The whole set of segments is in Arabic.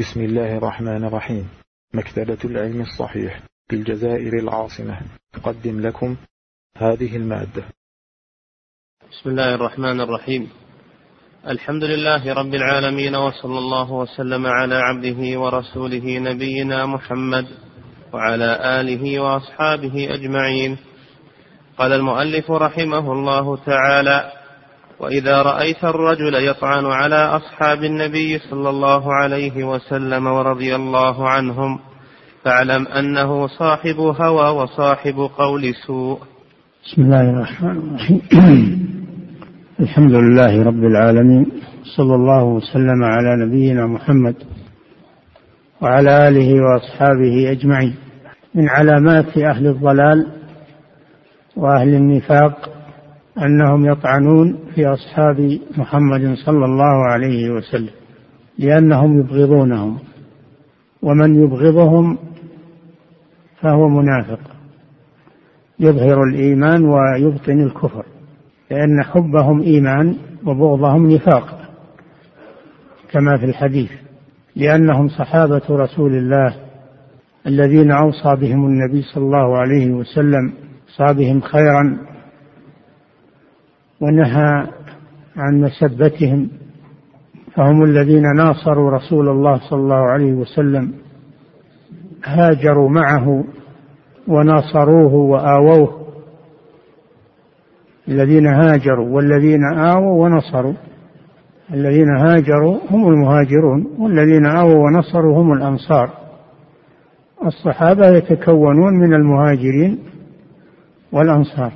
بسم الله الرحمن الرحيم. مكتبة العلم الصحيح بالجزائر العاصمة. تقدم لكم هذه المادة. بسم الله الرحمن الرحيم. الحمد لله رب العالمين وصلى الله وسلم على عبده ورسوله نبينا محمد وعلى آله وأصحابه أجمعين. قال المؤلف رحمه الله تعالى وإذا رأيت الرجل يطعن على أصحاب النبي صلى الله عليه وسلم ورضي الله عنهم فاعلم أنه صاحب هوى وصاحب قول سوء. بسم الله الرحمن الرحيم. الحمد لله رب العالمين صلى الله وسلم على نبينا محمد وعلى آله وأصحابه أجمعين. من علامات أهل الضلال وأهل النفاق أنهم يطعنون في أصحاب محمد صلى الله عليه وسلم لأنهم يبغضونهم ومن يبغضهم فهو منافق يظهر الإيمان ويبطن الكفر لأن حبهم إيمان وبغضهم نفاق كما في الحديث لأنهم صحابة رسول الله الذين أوصى بهم النبي صلى الله عليه وسلم أوصى بهم خيرا ونهى عن مسبتهم فهم الذين ناصروا رسول الله صلى الله عليه وسلم هاجروا معه وناصروه وآووه. الذين هاجروا والذين آووا ونصروا الذين هاجروا هم المهاجرون والذين آووا ونصروا هم الأنصار. الصحابة يتكونون من المهاجرين والأنصار.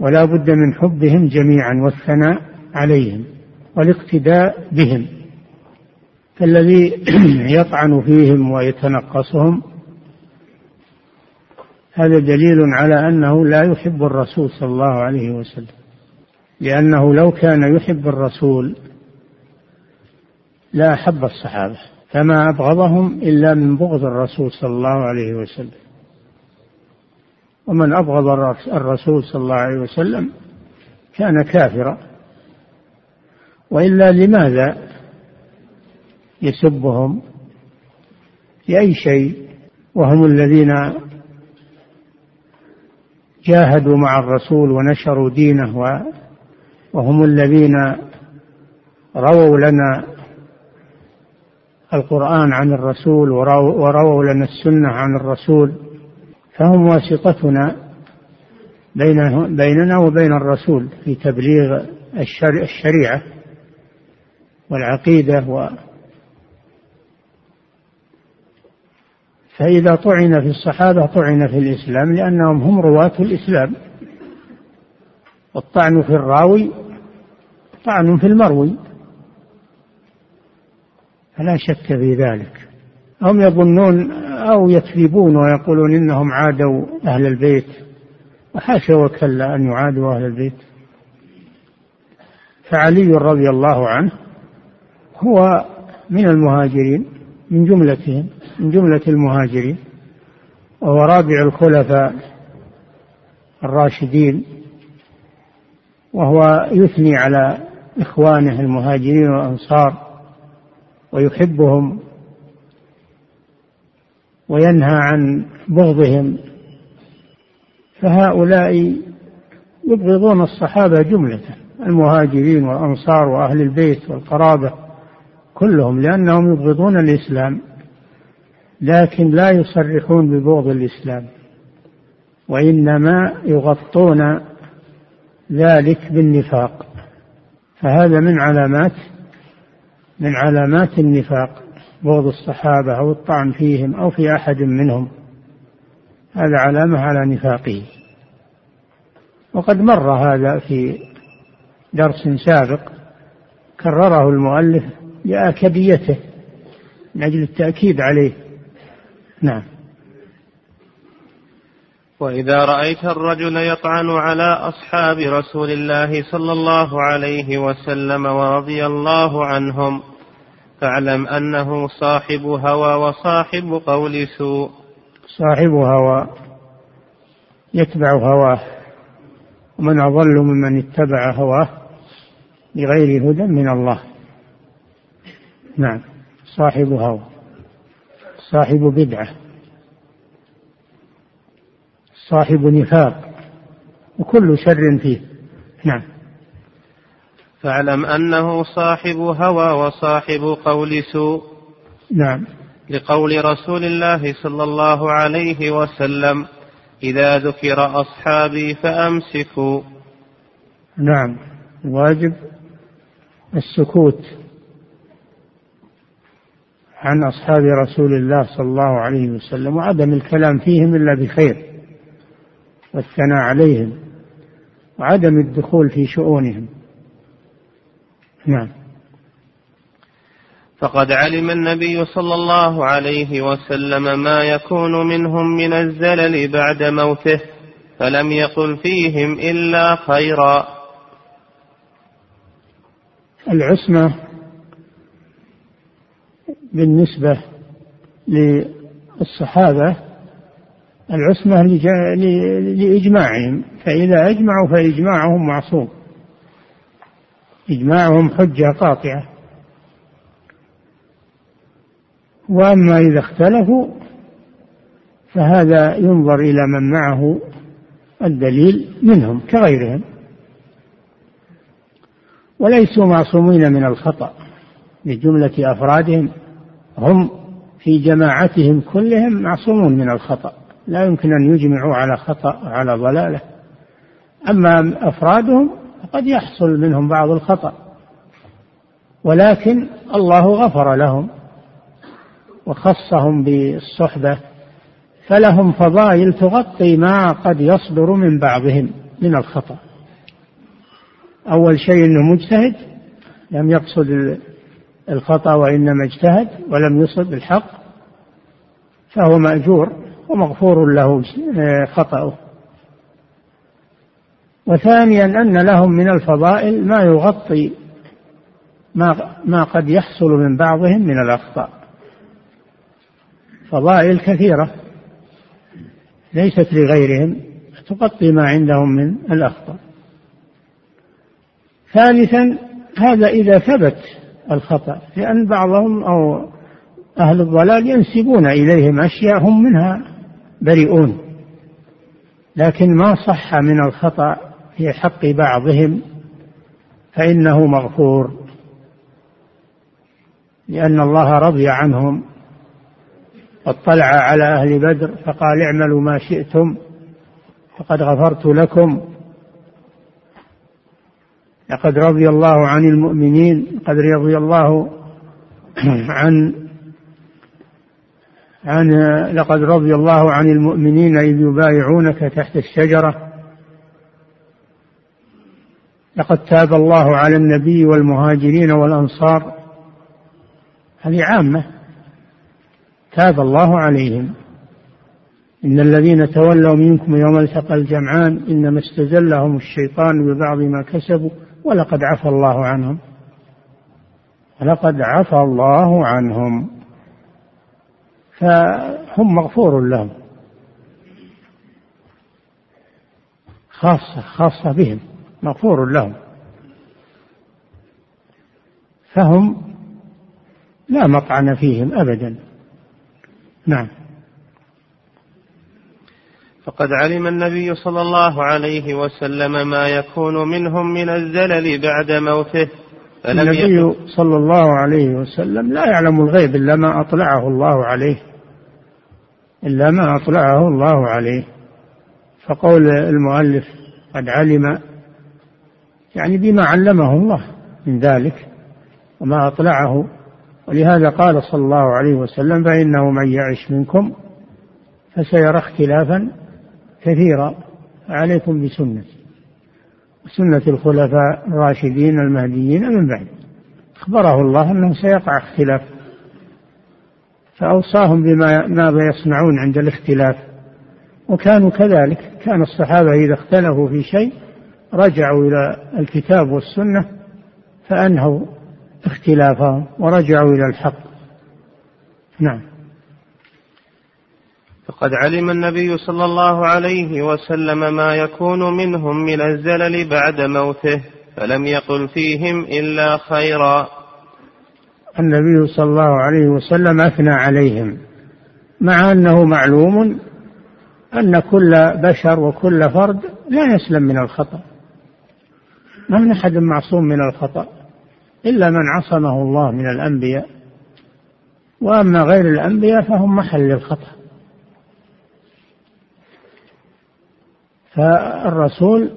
ولا بد من حبهم جميعا والثناء عليهم والاقتداء بهم. فالذي يطعن فيهم ويتنقصهم هذا دليل على أنه لا يحب الرسول صلى الله عليه وسلم. لأنه لو كان يحب الرسول لا أحب الصحابة فما أبغضهم إلا من بغض الرسول صلى الله عليه وسلم. ومن أبغض الرسول صلى الله عليه وسلم كان كافرا. وإلا لماذا يسبهم لأي شيء؟ وهم الذين جاهدوا مع الرسول ونشروا دينه وهم الذين رووا لنا القرآن عن الرسول ورووا لنا السنة عن الرسول. فهم واسطتنا بين بيننا وبين الرسول في تبليغ الشريعة والعقيدة و فإذا طعن في الصحابة طعن في الإسلام لأنهم هم رواة الإسلام. والطعن في الراوي طعن في المروي. فلا شك في ذلك. هم يظنون أو يكذبون ويقولون إنهم عادوا أهل البيت. وحاشا وكلا أن يعادوا أهل البيت. فعلي رضي الله عنه هو من المهاجرين من جملتهم من جملة المهاجرين وهو رابع الخلفاء الراشدين وهو يثني على إخوانه المهاجرين والأنصار ويحبهم وينهى عن بغضهم. فهؤلاء يبغضون الصحابة جملة المهاجرين والأنصار وأهل البيت والقرابة كلهم لأنهم يبغضون الإسلام لكن لا يصرحون ببغض الإسلام وإنما يغطون ذلك بالنفاق. فهذا من علامات من علامات النفاق. بغض الصحابة أو الطعن فيهم أو في أحد منهم هذا علامة على نفاقه. وقد مر هذا في درس سابق كرره المؤلف لآكديته من أجل التأكيد عليه. نعم. وإذا رأيت الرجل يطعن على أصحاب رسول الله صلى الله عليه وسلم ورضي الله عنهم فاعلم أنه صاحب هوى وصاحب قول سوء. صاحب هوى يتبع هواه ومن أضل ممن اتبع هواه بغير هدى من الله. نعم صاحب هوى صاحب بدعة صاحب نفاق وكل شر فيه. نعم. فاعلم أنه صاحب هوى وصاحب قول سوء. نعم. لقول رسول الله صلى الله عليه وسلم إذا ذكر أصحابي فأمسكوا. نعم. واجب السكوت عن أصحاب رسول الله صلى الله عليه وسلم وعدم الكلام فيهم إلا بخير والثناء عليهم وعدم الدخول في شؤونهم. نعم. فقد علم النبي صلى الله عليه وسلم ما يكون منهم من الزلل بعد موته فلم يقل فيهم إلا خيرا. العصمة بالنسبة للصحابة العصمة لإجماعهم فإذا أجمعوا فإجماعهم معصوم. إجماعهم حجة قاطعة. وأما إذا اختلفوا فهذا ينظر إلى من معه الدليل منهم كغيرهم. وليسوا معصومين من الخطأ لجملة أفرادهم. هم في جماعتهم كلهم معصومون من الخطأ. لا يمكن أن يجمعوا على خطأ على ضلالة. أما أفرادهم فقد يحصل منهم بعض الخطأ ولكن الله غفر لهم وخصهم بالصحبة فلهم فضائل تغطي ما قد يصدر من بعضهم من الخطأ. أول شيء أنه مجتهد لم يقصد الخطأ وإنما اجتهد ولم يصب الحق فهو مأجور ومغفور له خطأه. وثانيا أن لهم من الفضائل ما يغطي ما ما قد يحصل من بعضهم من الأخطاء. فضائل كثيرة ليست لغيرهم تغطي ما عندهم من الأخطاء. ثالثا هذا إذا ثبت الخطأ لأن بعضهم أو أهل الضلال ينسبون إليهم أشياء هم منها بريئون لكن ما صح من الخطأ في حق بعضهم فإنه مغفور لأن الله رضي عنهم واطلع على أهل بدر فقال اعملوا ما شئتم فقد غفرت لكم. لقد رضي الله عن المؤمنين قد رضي الله عن عن لقد رضي الله عن المؤمنين إذ يبايعونك تحت الشجرة لقد تاب الله على النبي والمهاجرين والأنصار. هذه عامة. تاب الله عليهم. إن الذين تولوا منكم يوم التقى الجمعان إنما استزلهم الشيطان ببعض ما كسبوا ولقد عفى الله عنهم. ولقد عفى الله عنهم. فهم مغفور لهم. خاصة خاصة بهم. مغفور لهم. فهم لا مطعن فيهم أبدا. نعم. فقد علم النبي صلى الله عليه وسلم ما يكون منهم من الزلل بعد موته. فلم النبي صلى الله عليه وسلم لا يعلم الغيب إلا ما أطلعه الله عليه. إلا ما أطلعه الله عليه. فقول المؤلف قد علم يعني بما علمه الله من ذلك وما أطلعه. ولهذا قال صلى الله عليه وسلم فإنه من يعش منكم فسيرى اختلافا كثيرا عليكم بسنتي. وسنة الخلفاء الراشدين المهديين من بعد. أخبره الله أنه سيقع اختلاف فأوصاهم بما ماذا يصنعون عند الاختلاف. وكانوا كذلك كان الصحابة إذا اختلفوا في شيء رجعوا إلى الكتاب والسنة فأنهوا اختلافهم ورجعوا إلى الحق. نعم. فقد علم النبي صلى الله عليه وسلم ما يكون منهم من الزلل بعد موته فلم يقل فيهم إلا خيرا. النبي صلى الله عليه وسلم أثنى عليهم مع أنه معلوم أن كل بشر وكل فرد لا يسلم من الخطأ. ما من أحد معصوم من الخطأ إلا من عصمه الله من الأنبياء. وأما غير الأنبياء فهم محل الخطأ فالرسول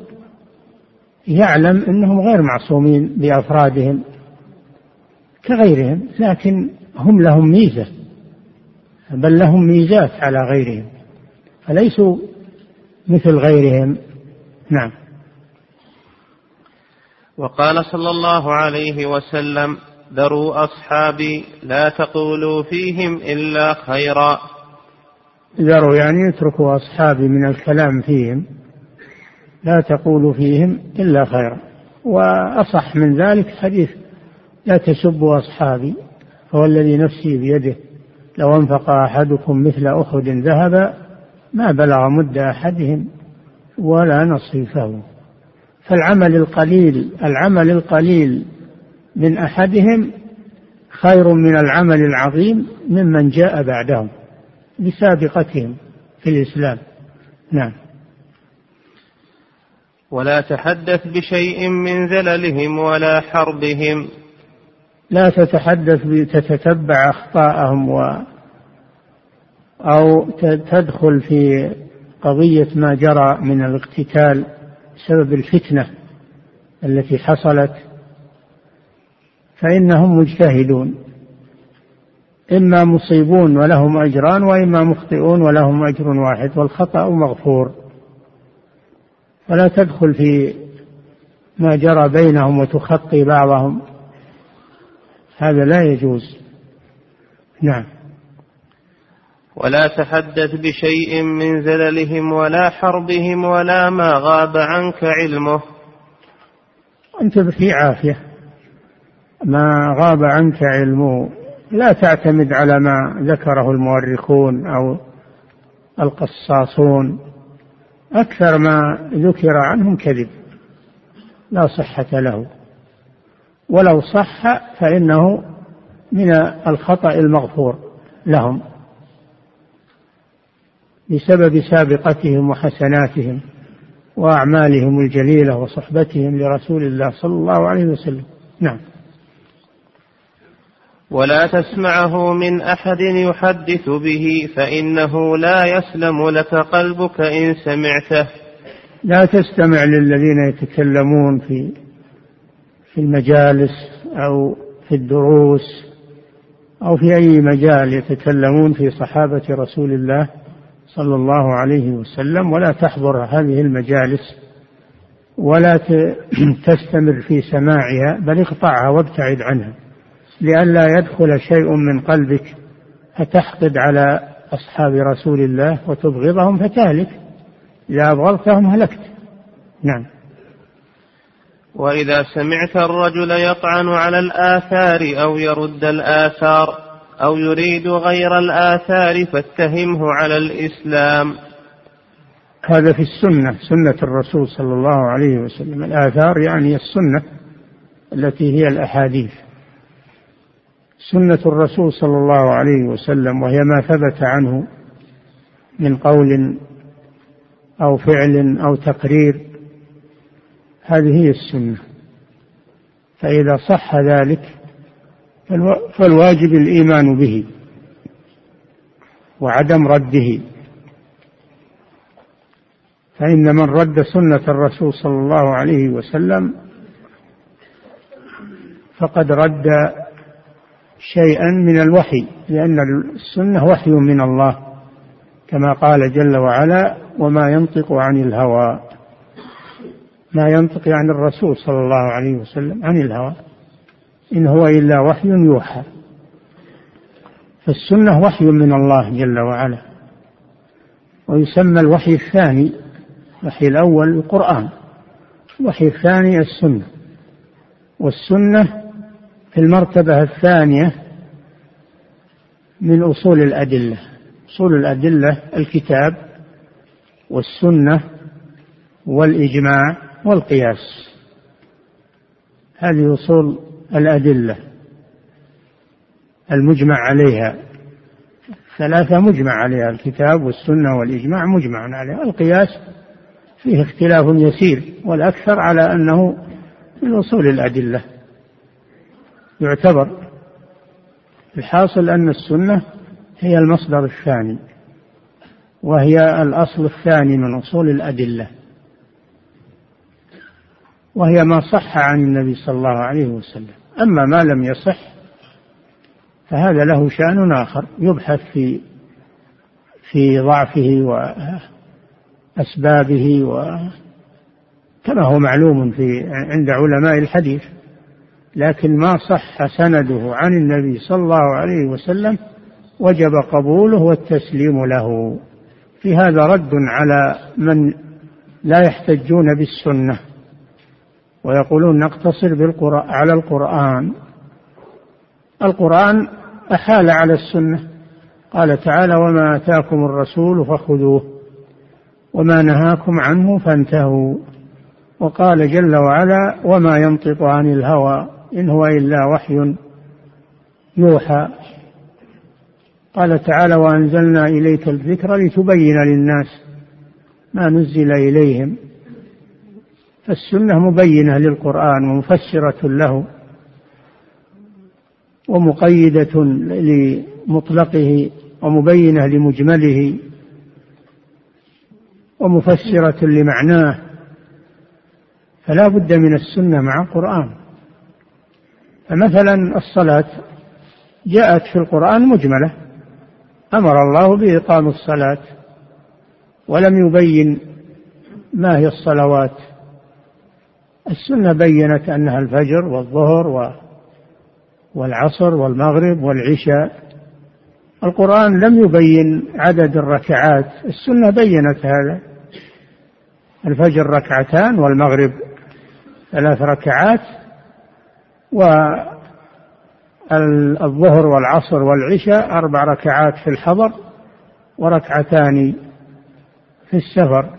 يعلم أنهم غير معصومين بأفرادهم كغيرهم لكن هم لهم ميزة بل لهم ميزات على غيرهم فليسوا مثل غيرهم. نعم. وقال صلى الله عليه وسلم ذروا أصحابي لا تقولوا فيهم إلا خيرا. ذروا يعني اتركوا أصحابي من الكلام فيهم لا تقولوا فيهم إلا خيرا. وأصح من ذلك حديث لا تسبوا أصحابي فهو الذي نفسي بيده لو أنفق أحدكم مثل أحد ذهبا ما بلغ مد أحدهم ولا نصيفه. فالعمل القليل العمل القليل من أحدهم خير من العمل العظيم ممن جاء بعدهم بسابقتهم في الإسلام. نعم. ولا تحدث بشيء من زللهم ولا حربهم. لا تتحدث تتتبع أخطاءهم و أو تدخل في قضية ما جرى من الاقتتال بسبب الفتنة التي حصلت فإنهم مجتهدون إما مصيبون ولهم أجران وإما مخطئون ولهم أجر واحد والخطأ مغفور. ولا تدخل في ما جرى بينهم وتخطي بعضهم هذا لا يجوز. نعم. ولا تحدث بشيء من زللهم ولا حربهم ولا ما غاب عنك علمه. أنت في عافية. ما غاب عنك علمه لا تعتمد على ما ذكره المؤرخون أو القصاصون. أكثر ما ذكر عنهم كذب. لا صحة له. ولو صح فإنه من الخطأ المغفور لهم. بسبب سابقتهم وحسناتهم وأعمالهم الجليلة وصحبتهم لرسول الله صلى الله عليه وسلم. نعم. ولا تسمعه من أحد يحدث به فإنه لا يسلم لك قلبك إن سمعته. لا تستمع للذين يتكلمون في في المجالس أو في الدروس أو في أي مجال يتكلمون في صحابة رسول الله صلى الله عليه وسلم ولا تحضر هذه المجالس ولا تستمر في سماعها بل اقطعها وابتعد عنها. لئلا يدخل شيء من قلبك فتحقد على أصحاب رسول الله وتبغضهم فتهلك. إذا أبغضتهم هلكت. نعم. وإذا سمعت الرجل يطعن على الآثار أو يرد الآثار أو يريد غير الآثار فاتهمه على الإسلام. هذا في السنة سنة الرسول صلى الله عليه وسلم. الآثار يعني السنة التي هي الأحاديث. سنة الرسول صلى الله عليه وسلم وهي ما ثبت عنه من قول أو فعل أو تقرير هذه هي السنة. فإذا صح ذلك فالواجب الإيمان به وعدم رده. فإن من رد سنة الرسول صلى الله عليه وسلم فقد رد شيئا من الوحي لأن السنة وحي من الله كما قال جل وعلا وما ينطق عن الهوى ما ينطق عن الرسول صلى الله عليه وسلم عن الهوى. إن هو إلا وحي يوحى. فالسنة وحي من الله جل وعلا. ويسمى الوحي الثاني الوحي الأول القرآن. الوحي الثاني السنة. والسنة في المرتبة الثانية من أصول الأدلة. أصول الأدلة الكتاب والسنة والإجماع والقياس. هذه أصول الأدلة. المجمع عليها. ثلاثة مجمع عليها الكتاب والسنة والإجماع مجمع عليها. القياس فيه اختلاف يسير والأكثر على أنه من أصول الأدلة. يعتبر الحاصل أن السنة هي المصدر الثاني وهي الأصل الثاني من أصول الأدلة. وهي ما صح عن النبي صلى الله عليه وسلم. أما ما لم يصح فهذا له شأن آخر يبحث في في ضعفه وأسبابه وكما هو معلوم في عند علماء الحديث لكن ما صح سنده عن النبي صلى الله عليه وسلم وجب قبوله والتسليم له. في هذا رد على من لا يحتجون بالسنة. ويقولون نقتصر بالقرآن على القرآن. القرآن أحال على السنة. قال تعالى وما آتاكم الرسول فخذوه وما نهاكم عنه فانتهوا. وقال جل وعلا وما ينطق عن الهوى إن هو إلا وحي يوحى. قال تعالى وأنزلنا إليك الذكر لتبين للناس ما نزل إليهم. فالسنة مبينة للقرآن ومفسرة له ومقيدة لمطلقه ومبينة لمجمله ومفسرة لمعناه. فلا بد من السنة مع القرآن. فمثلا الصلاة جاءت في القرآن مجملة. أمر الله بإقام الصلاة ولم يبين ما هي الصلوات. السنة بينت أنها الفجر والظهر والعصر والمغرب والعشاء. القرآن لم يبين عدد الركعات السنة بينت هذا. الفجر ركعتان والمغرب ثلاث ركعات والظهر والعصر والعشاء أربع ركعات في الحضر وركعتان في السفر.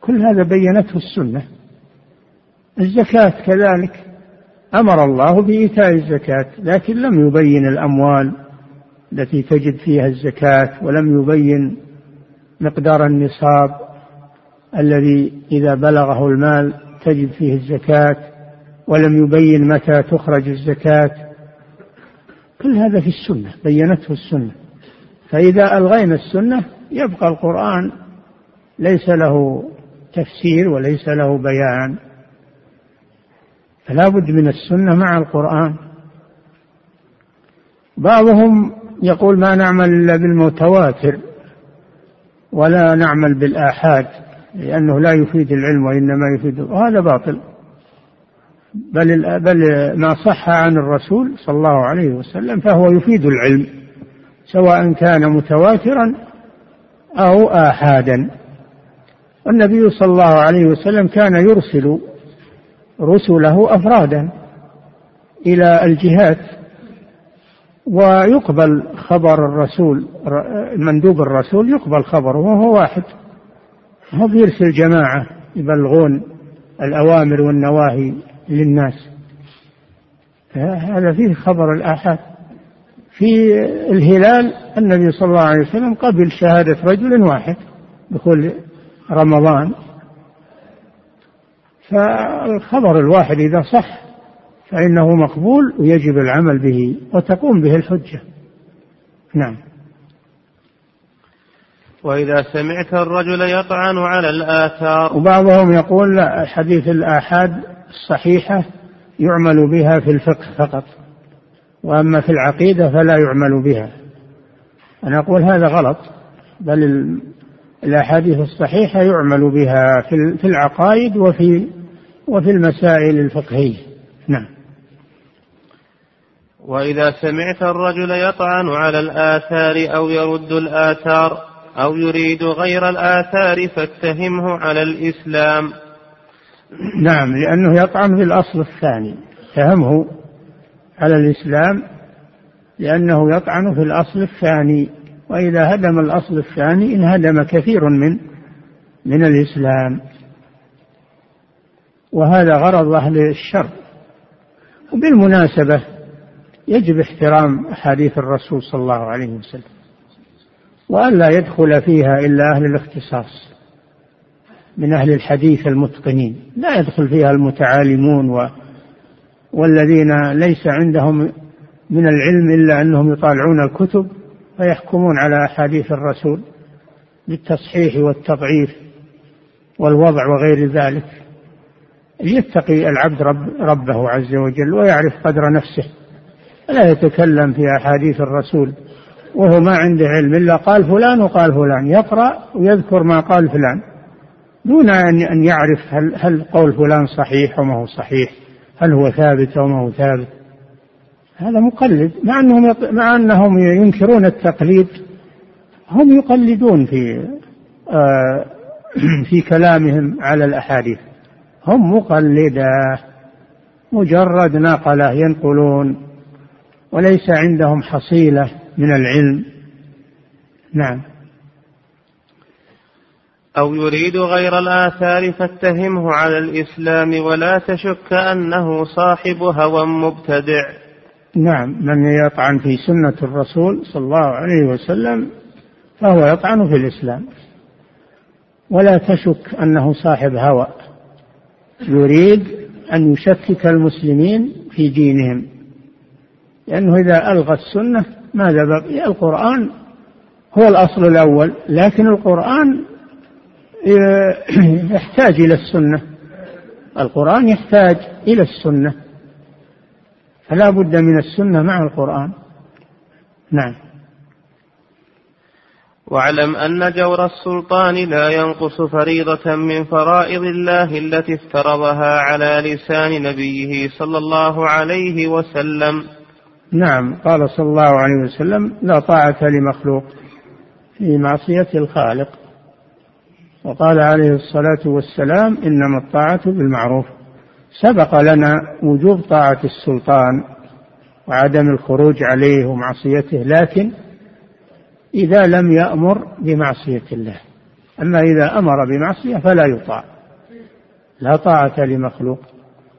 كل هذا بينته السنة. الزكاة كذلك. أمر الله بإيتاء الزكاة لكن لم يبين الأموال التي تجد فيها الزكاة ولم يبين مقدار النصاب الذي إذا بلغه المال تجد فيه الزكاة ولم يبين متى تخرج الزكاة. كل هذا في السنة بينته السنة. فإذا ألغينا السنة يبقى القرآن ليس له تفسير وليس له بيان. فلا بد من السنة مع القرآن. بعضهم يقول ما نعمل إلا بالمتواتر ولا نعمل بالآحاد لأنه لا يفيد العلم وإنما يفيد وهذا باطل. بل بل ما صح عن الرسول صلى الله عليه وسلم فهو يفيد العلم سواء كان متواترا أو آحادا. والنبي صلى الله عليه وسلم كان يرسل رسله أفرادا إلى الجهات ويقبل خبر الرسول مندوب الرسول يقبل خبره وهو واحد. هو بيرسل جماعة يبلغون الأوامر والنواهي للناس. هذا فيه خبر الآحاد. في الهلال النبي صلى الله عليه وسلم قبل شهادة رجل واحد دخول رمضان. فالخبر الواحد إذا صح فإنه مقبول ويجب العمل به وتقوم به الحجة. نعم. وإذا سمعت الرجل يطعن على الآثار. وبعضهم يقول لا حديث الآحاد الصحيحة يعمل بها في الفقه فقط وأما في العقيدة فلا يعمل بها. أنا أقول هذا غلط بل الأحاديث الصحيحة يعمل بها في العقائد وفي وفي المسائل الفقهية. نعم. وإذا سمعت الرجل يطعن على الآثار أو يرد الآثار أو يريد غير الآثار فاتهمه على الإسلام. نعم لأنه يطعن في الأصل الثاني. اتهمه على الإسلام لأنه يطعن في الأصل الثاني. وإذا هدم الأصل الثاني انهدم كثير من من الإسلام. وهذا غرض أهل الشر. وبالمناسبة يجب احترام أحاديث الرسول صلى الله عليه وسلم وألا يدخل فيها إلا أهل الاختصاص من أهل الحديث المتقنين. لا يدخل فيها المتعالمون و والذين ليس عندهم من العلم إلا أنهم يطالعون الكتب ويحكمون على أحاديث الرسول بالتصحيح والتضعيف والوضع وغير ذلك. يتقي العبد رب ربه عز وجل ويعرف قدر نفسه. لا يتكلم في أحاديث الرسول وهو ما عنده علم إلا قال فلان وقال فلان يقرأ ويذكر ما قال فلان دون أن يعرف هل, هل قول فلان صحيح أو ما هو صحيح هل هو ثابت أو ما هو ثابت. هذا مقلد. مع أنهم مع أنهم ينكرون التقليد هم يقلدون في آه في كلامهم على الأحاديث. هم مقلدة مجرد نقلة ينقلون وليس عندهم حصيلة من العلم. نعم. أو يريد غير الآثار فاتهمه على الإسلام ولا تشك أنه صاحب هوى مبتدع. نعم من يطعن في سنة الرسول صلى الله عليه وسلم فهو يطعن في الإسلام. ولا تشك أنه صاحب هوى. يريد أن يشكك المسلمين في دينهم. لأنه إذا ألغى السنة ماذا بقي؟ القرآن هو الأصل الأول لكن القرآن يحتاج إلى السنة. القرآن يحتاج إلى السنة. فلا بد من السنة مع القرآن. نعم. واعلم أن جور السلطان لا ينقص فريضة من فرائض الله التي افترضها على لسان نبيه صلى الله عليه وسلم. نعم. قال صلى الله عليه وسلم لا طاعة لمخلوق في معصية الخالق. وقال عليه الصلاة والسلام إنما الطاعة بالمعروف. سبق لنا وجوب طاعة السلطان وعدم الخروج عليه ومعصيته لكن إذا لم يأمر بمعصية الله. أما إذا أمر بمعصية فلا يطاع. لا طاعة لمخلوق.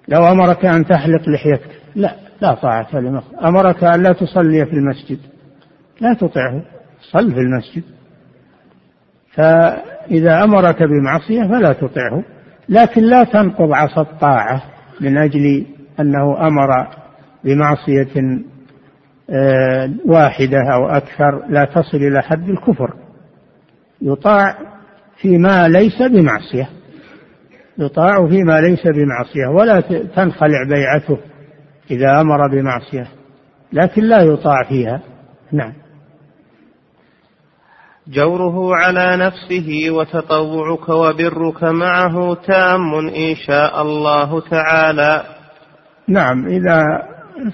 لو أمرك أن تحلق لحيتك لا لا طاعة لمخلوق. أمرك أن لا تصلي في المسجد لا تطعه. صل في المسجد. فإذا أمرك بمعصية فلا تطعه. لكن لا تنقض عصا الطاعة من أجل أنه أمر بمعصية آه، واحدة أو أكثر لا تصل إلى حد الكفر. يطاع فيما ليس بمعصية. يطاع فيما ليس بمعصية ولا تنخلع بيعته إذا أمر بمعصية لكن لا يطاع فيها. نعم. جوره على نفسه وتطوعك وبرك معه تام إن شاء الله تعالى. نعم إذا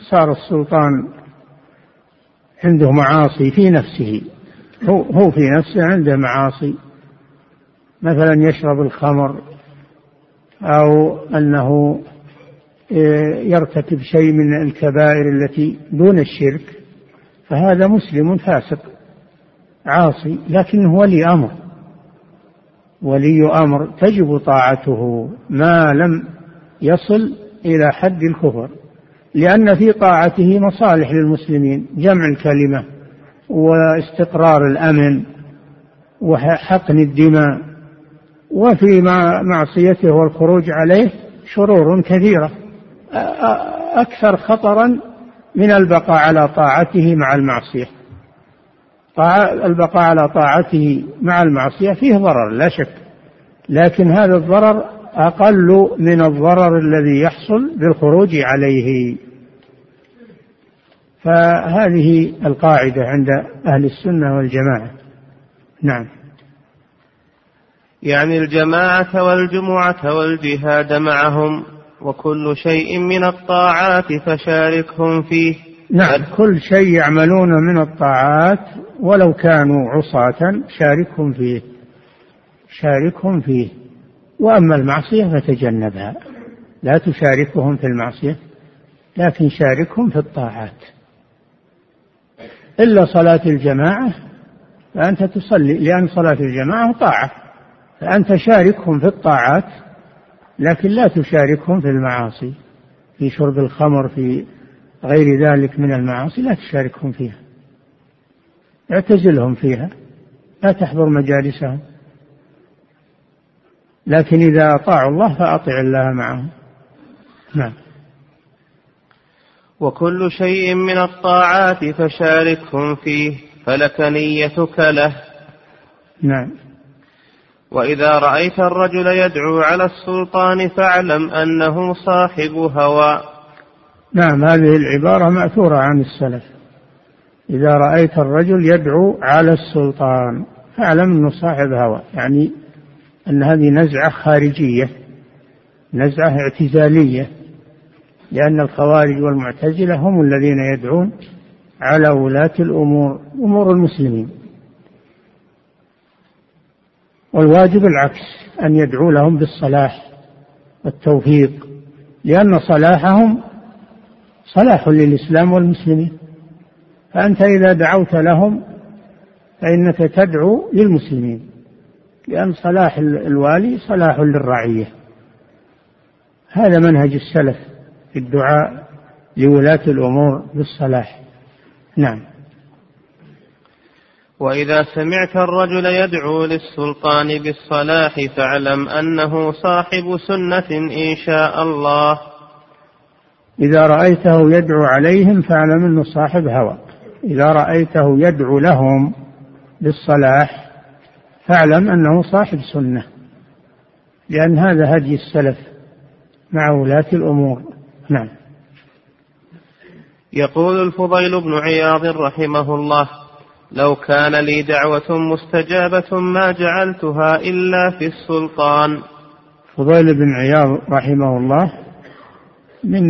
صار السلطان عنده معاصي في نفسه هو, هو في نفسه عنده معاصي. مثلا يشرب الخمر أو أنه يرتكب شيء من الكبائر التي دون الشرك فهذا مسلم فاسق. عاصي لكنه ولي أمر. ولي أمر تجب طاعته ما لم يصل إلى حد الكفر لأن في طاعته مصالح للمسلمين جمع الكلمة واستقرار الأمن وحقن الدماء وفي معصيته والخروج عليه شرور كثيرة. أكثر خطرا من البقاء على طاعته مع المعصية. البقاء على طاعته مع المعصية فيه ضرر لا شك. لكن هذا الضرر أقل من الضرر الذي يحصل بالخروج عليه. فهذه القاعدة عند أهل السنة والجماعة. نعم. يعني الجماعة والجمعة والجهاد معهم وكل شيء من الطاعات فشاركهم فيه. نعم. كل شيء يعملون من الطاعات ولو كانوا عصاة شاركهم فيه. شاركهم فيه. وأما المعصية فتجنبها. لا تشاركهم في المعصية لكن شاركهم في الطاعات. إلا صلاة الجماعة فأنت تصلي لأن صلاة الجماعة طاعة. فأنت شاركهم في الطاعات لكن لا تشاركهم في المعاصي. في شرب الخمر في غير ذلك من المعاصي لا تشاركهم فيها. اعتزلهم فيها. لا تحضر مجالسهم. لكن إذا أطاعوا الله فأطع الله معهم. نعم. وكل شيء من الطاعات فشاركهم فيه فلك نيتك له. نعم. وإذا رأيت الرجل يدعو على السلطان فاعلم أنه صاحب هوى. نعم هذه العبارة مأثورة عن السلف. إذا رأيت الرجل يدعو على السلطان فاعلم أنه صاحب هوى. يعني أن هذه نزعة خارجية نزعة اعتزالية لأن الخوارج والمعتزلة هم الذين يدعون على ولاة الأمور أمور المسلمين. والواجب العكس أن يدعو لهم بالصلاح والتوفيق لأن صلاحهم صلاح للإسلام والمسلمين. فأنت إذا دعوت لهم فإنك تدعو للمسلمين لأن صلاح الوالي صلاح للرعية. هذا منهج السلف في الدعاء لولاة الأمور بالصلاح. نعم. وإذا سمعت الرجل يدعو للسلطان بالصلاح فاعلم أنه صاحب سنة إن شاء الله. إذا رأيته يدعو عليهم فاعلم أنه صاحب هوى. إذا رأيته يدعو لهم بالصلاح فاعلم أنه صاحب سنة. لأن هذا هدي السلف مع ولاة الأمور. نعم. يقول الفضيل بن عياض رحمه الله لو كان لي دعوة مستجابة ما جعلتها إلا في السلطان. فضيل بن عياض رحمه الله من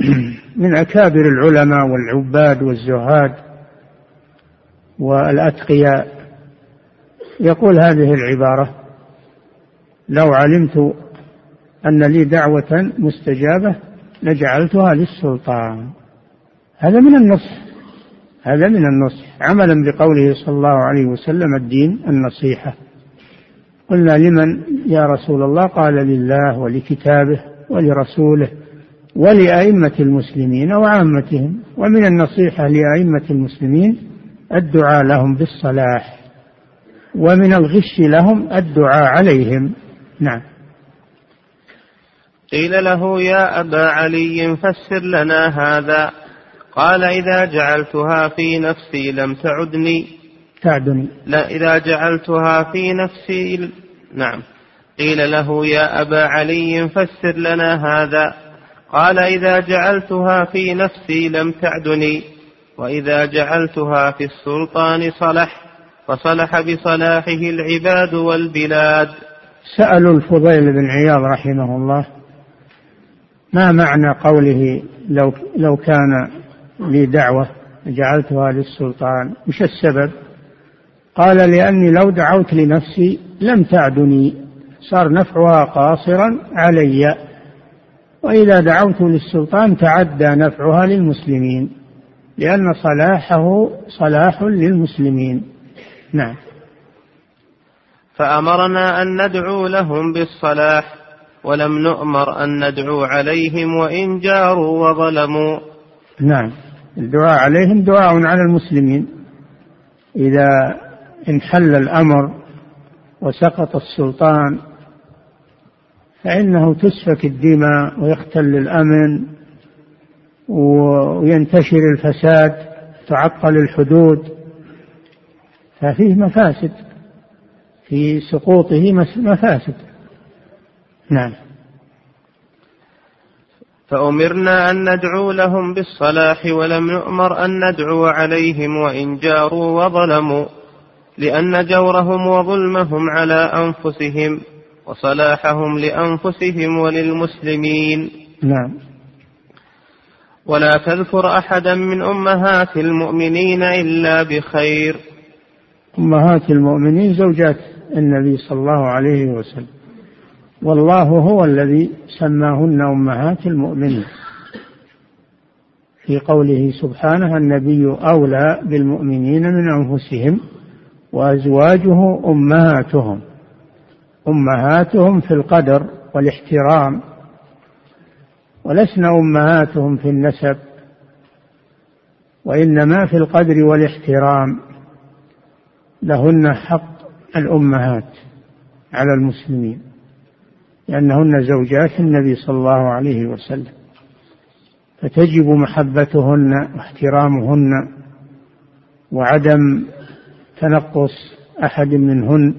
من أكابر العلماء والعباد والزهاد والأتقياء. يقول هذه العبارة لو علمت أن لي دعوة مستجابة لجعلتها للسلطان. هذا من النصح هذا من النصح عملا بقوله صلى الله عليه وسلم الدين النصيحة. قلنا لمن يا رسول الله؟ قال لله ولكتابه ولرسوله. ولأئمة المسلمين وعامتهم ومن النصيحة لأئمة المسلمين الدعاء لهم بالصلاح ومن الغش لهم الدعاء عليهم. نعم. قيل له يا أبا علي فسر لنا هذا. قال إذا جعلتها في نفسي لم تعدني. تعدني. لا إذا جعلتها في نفسي نعم. قيل له يا أبا علي فسر لنا هذا. قال إذا جعلتها في نفسي لم تعدني وإذا جعلتها في السلطان صلح فصلح بصلاحه العباد والبلاد. سألوا الفضيل بن عياض رحمه الله ما معنى قوله لو لو كان لي دعوة جعلتها للسلطان؟ وش السبب؟ قال لأني لو دعوت لنفسي لم تعدني صار نفعها قاصرا علي. وإذا دعوت للسلطان تعدى نفعها للمسلمين لأن صلاحه صلاح للمسلمين. نعم. فأمرنا أن ندعو لهم بالصلاح ولم نؤمر أن ندعو عليهم وإن جاروا وظلموا. نعم. الدعاء عليهم دعاء على المسلمين. إذا انحل الأمر وسقط السلطان فإنه تسفك الدماء ويختل الأمن وينتشر الفساد تعطل الحدود. ففيه مفاسد. في سقوطه مفاسد. نعم. فأمرنا أن ندعو لهم بالصلاح ولم نؤمر أن ندعو عليهم وإن جاروا وظلموا لأن جورهم وظلمهم على أنفسهم. وصلاحهم لأنفسهم وللمسلمين. نعم. ولا تذكر أحدا من أمهات المؤمنين إلا بخير. أمهات المؤمنين زوجات النبي صلى الله عليه وسلم. والله هو الذي سماهن أمهات المؤمنين. في قوله سبحانه النبي أولى بالمؤمنين من أنفسهم وأزواجه أمهاتهم. أمهاتهم في القدر والاحترام ولسن أمهاتهم في النسب وإنما في القدر والاحترام. لهن حق الأمهات على المسلمين لأنهن زوجات النبي صلى الله عليه وسلم. فتجب محبتهن واحترامهن وعدم تنقص أحد منهن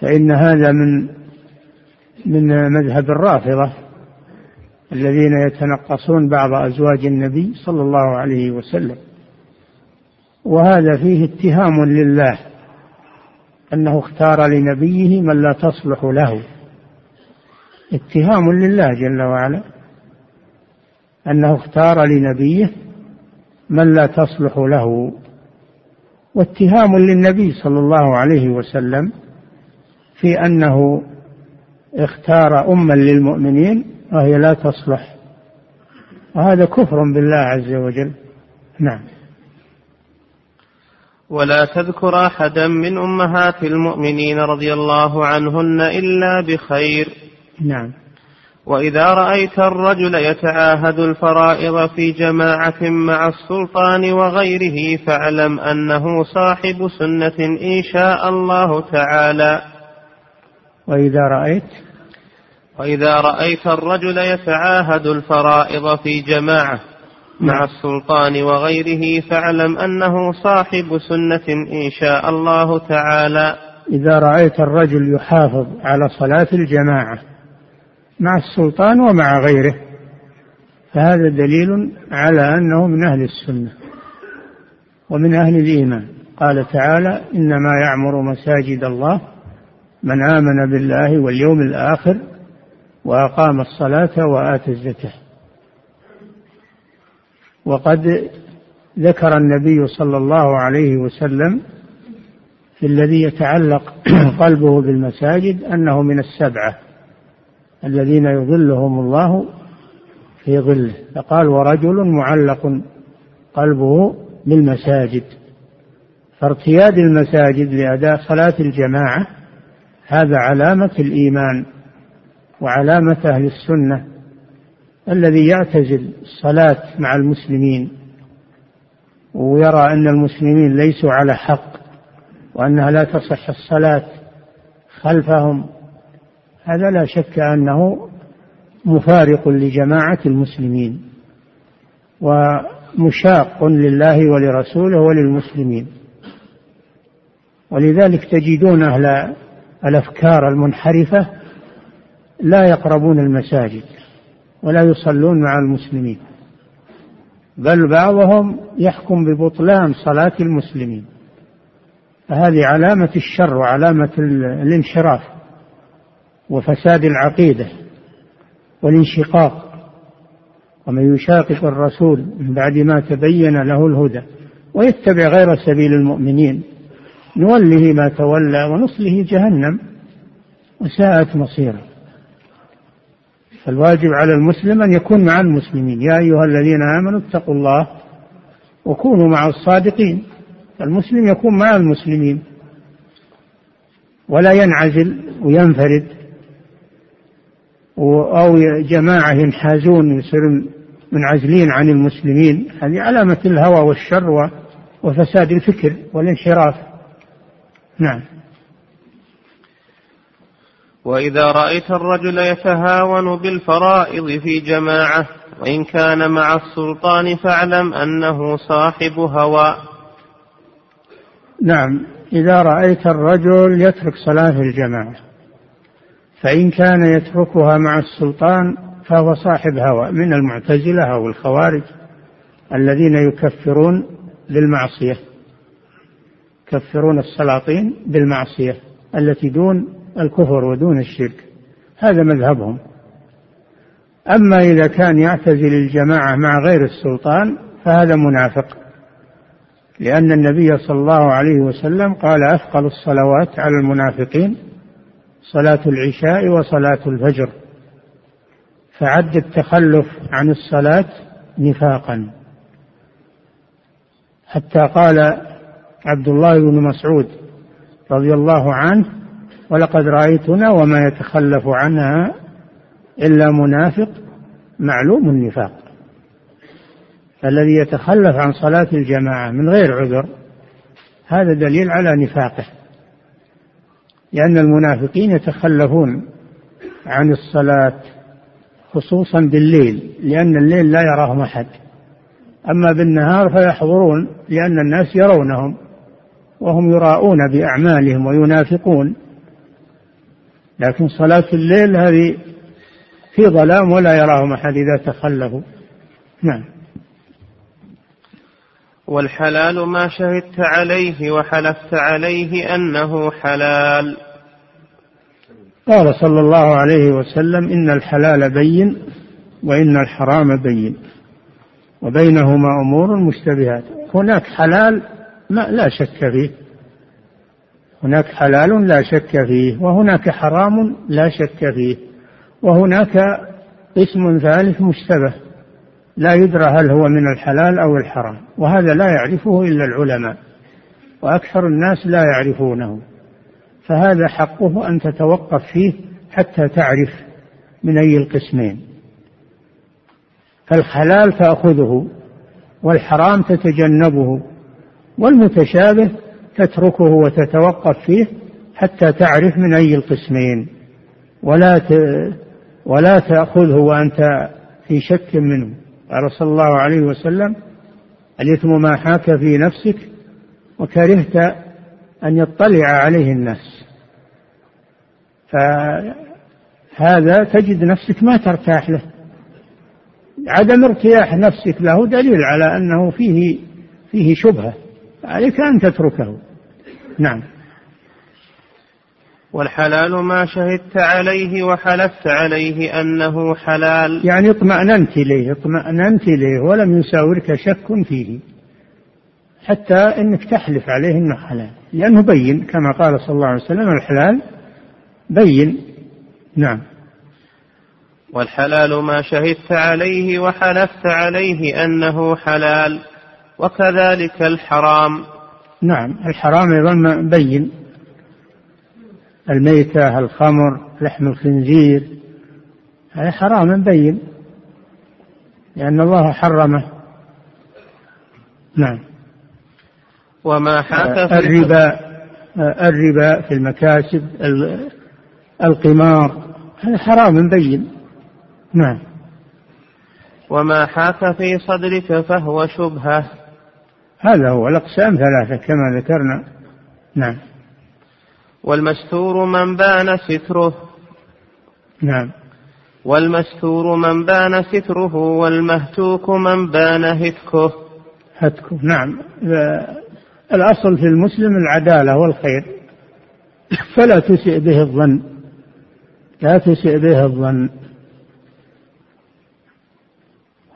فإن هذا من من مذهب الرافضة الذين يتنقصون بعض أزواج النبي صلى الله عليه وسلم. وهذا فيه اتهام لله أنه اختار لنبيه من لا تصلح له. اتهام لله جل وعلا أنه اختار لنبيه من لا تصلح له. واتهام للنبي صلى الله عليه وسلم في أنه اختار أما للمؤمنين وهي لا تصلح. وهذا كفر بالله عز وجل. نعم. ولا تذكر أحدا من أمهات المؤمنين رضي الله عنهن إلا بخير. نعم. وإذا رأيت الرجل يتعاهد الفرائض في جماعة مع السلطان وغيره فاعلم أنه صاحب سنة إن شاء الله تعالى. وإذا رأيت؟ وإذا رأيت الرجل يتعاهد الفرائض في جماعة مع السلطان وغيره فاعلم أنه صاحب سنة إن شاء الله تعالى. إذا رأيت الرجل يحافظ على صلاة الجماعة مع السلطان ومع غيره فهذا دليل على أنه من أهل السنة ومن أهل الإيمان. قال تعالى إنما يعمر مساجد الله من آمن بالله واليوم الآخر وأقام الصلاة وآتى الزكاة. وقد ذكر النبي صلى الله عليه وسلم في الذي يتعلق قلبه بالمساجد أنه من السبعة الذين يظلهم الله في ظله. فقال ورجل معلق قلبه بالمساجد. فارتياد المساجد لأداء صلاة الجماعة هذا علامة الإيمان وعلامة أهل السنة الذي يعتزل الصلاة مع المسلمين ويرى أن المسلمين ليسوا على حق وأنها لا تصح الصلاة خلفهم. هذا لا شك أنه مفارق لجماعة المسلمين ومشاق لله ولرسوله وللمسلمين. ولذلك تجدون أهل الأفكار المنحرفة لا يقربون المساجد ولا يصلون مع المسلمين بل بعضهم يحكم ببطلان صلاة المسلمين. فهذه علامة الشر وعلامة الانحراف وفساد العقيدة والانشقاق. ومن يشاقق الرسول من بعد ما تبين له الهدى ويتبع غير سبيل المؤمنين. نوله ما تولى ونصله جهنم وساءت مصيره. فالواجب على المسلم أن يكون مع المسلمين. يا أيها الذين آمنوا اتقوا الله وكونوا مع الصادقين. المسلم يكون مع المسلمين ولا ينعزل وينفرد أو جماعة ينحازون يصيرون منعزلين عن المسلمين. هذه علامة الهوى والشر وفساد الفكر والانحراف. نعم. وإذا رأيت الرجل يتهاون بالفرائض في جماعة وإن كان مع السلطان فاعلم أنه صاحب هوى. نعم. إذا رأيت الرجل يترك صلاة الجماعة فإن كان يتركها مع السلطان فهو صاحب هوى من المعتزلة أو الخوارج الذين يكفرون بالمعصية. يكفرون السلاطين بالمعصية التي دون الكفر ودون الشرك. هذا مذهبهم. أما إذا كان يعتزل الجماعة مع غير السلطان فهذا منافق لأن النبي صلى الله عليه وسلم قال أثقل الصلوات على المنافقين صلاة العشاء وصلاة الفجر فعد التخلف عن الصلاة نفاقا. حتى قال عبد الله بن مسعود رضي الله عنه ولقد رأيتنا وما يتخلف عنها إلا منافق معلوم النفاق. الذي يتخلف عن صلاة الجماعة من غير عذر هذا دليل على نفاقه لأن المنافقين يتخلفون عن الصلاة خصوصا بالليل لأن الليل لا يراهم أحد أما بالنهار فيحضرون لأن الناس يرونهم. وهم يراءون بأعمالهم وينافقون. لكن صلاة الليل هذه في ظلام ولا يراهم أحد إذا تخلفوا. نعم. والحلال ما شهدت عليه وحلفت عليه أنه حلال. قال صلى الله عليه وسلم إن الحلال بين وإن الحرام بين وبينهما أمور مشتبهات. هناك حلال ما لا شك فيه. هناك حلال لا شك فيه وهناك حرام لا شك فيه وهناك قسم ثالث مشتبه. لا يدرى هل هو من الحلال أو الحرام وهذا لا يعرفه إلا العلماء وأكثر الناس لا يعرفونه. فهذا حقه أن تتوقف فيه حتى تعرف من أي القسمين. فالحلال تأخذه والحرام تتجنبه. والمتشابه تتركه وتتوقف فيه حتى تعرف من أي القسمين. ولا ولا تأخذه وأنت في شك منه. قال صلى الله عليه وسلم الإثم ما حاك في نفسك وكرهت أن يطلع عليه الناس. فهذا تجد نفسك ما ترتاح له. عدم ارتياح نفسك له دليل على أنه فيه فيه شبهة. عليك أن تتركه. نعم. والحلال ما شهدت عليه وحلفت عليه أنه حلال. يعني اطمأننت إليه اطمأننت إليه ولم يساورك شك فيه. حتى إنك تحلف عليه إنه حلال. لأنه بين كما قال صلى الله عليه وسلم الحلال بين. نعم. والحلال ما شهدت عليه وحلفت عليه أنه حلال. وكذلك الحرام. نعم الحرام أيضا بين. الميتة الخمر لحم الخنزير هذا حرام بين لأن الله حرمه. نعم. وما حاك في الربا الربا في المكاسب القمار هذا حرام بين. نعم. وما حاك في صدرك فهو شبهة. هذا هو الأقسام ثلاثة كما ذكرنا. نعم. والمستور من بان ستره. نعم. والمستور من بان ستره والمهتوك من بان هتكه. هتكه. نعم. الأصل في المسلم العدالة والخير. فلا تسئ به الظن. لا تسئ به الظن.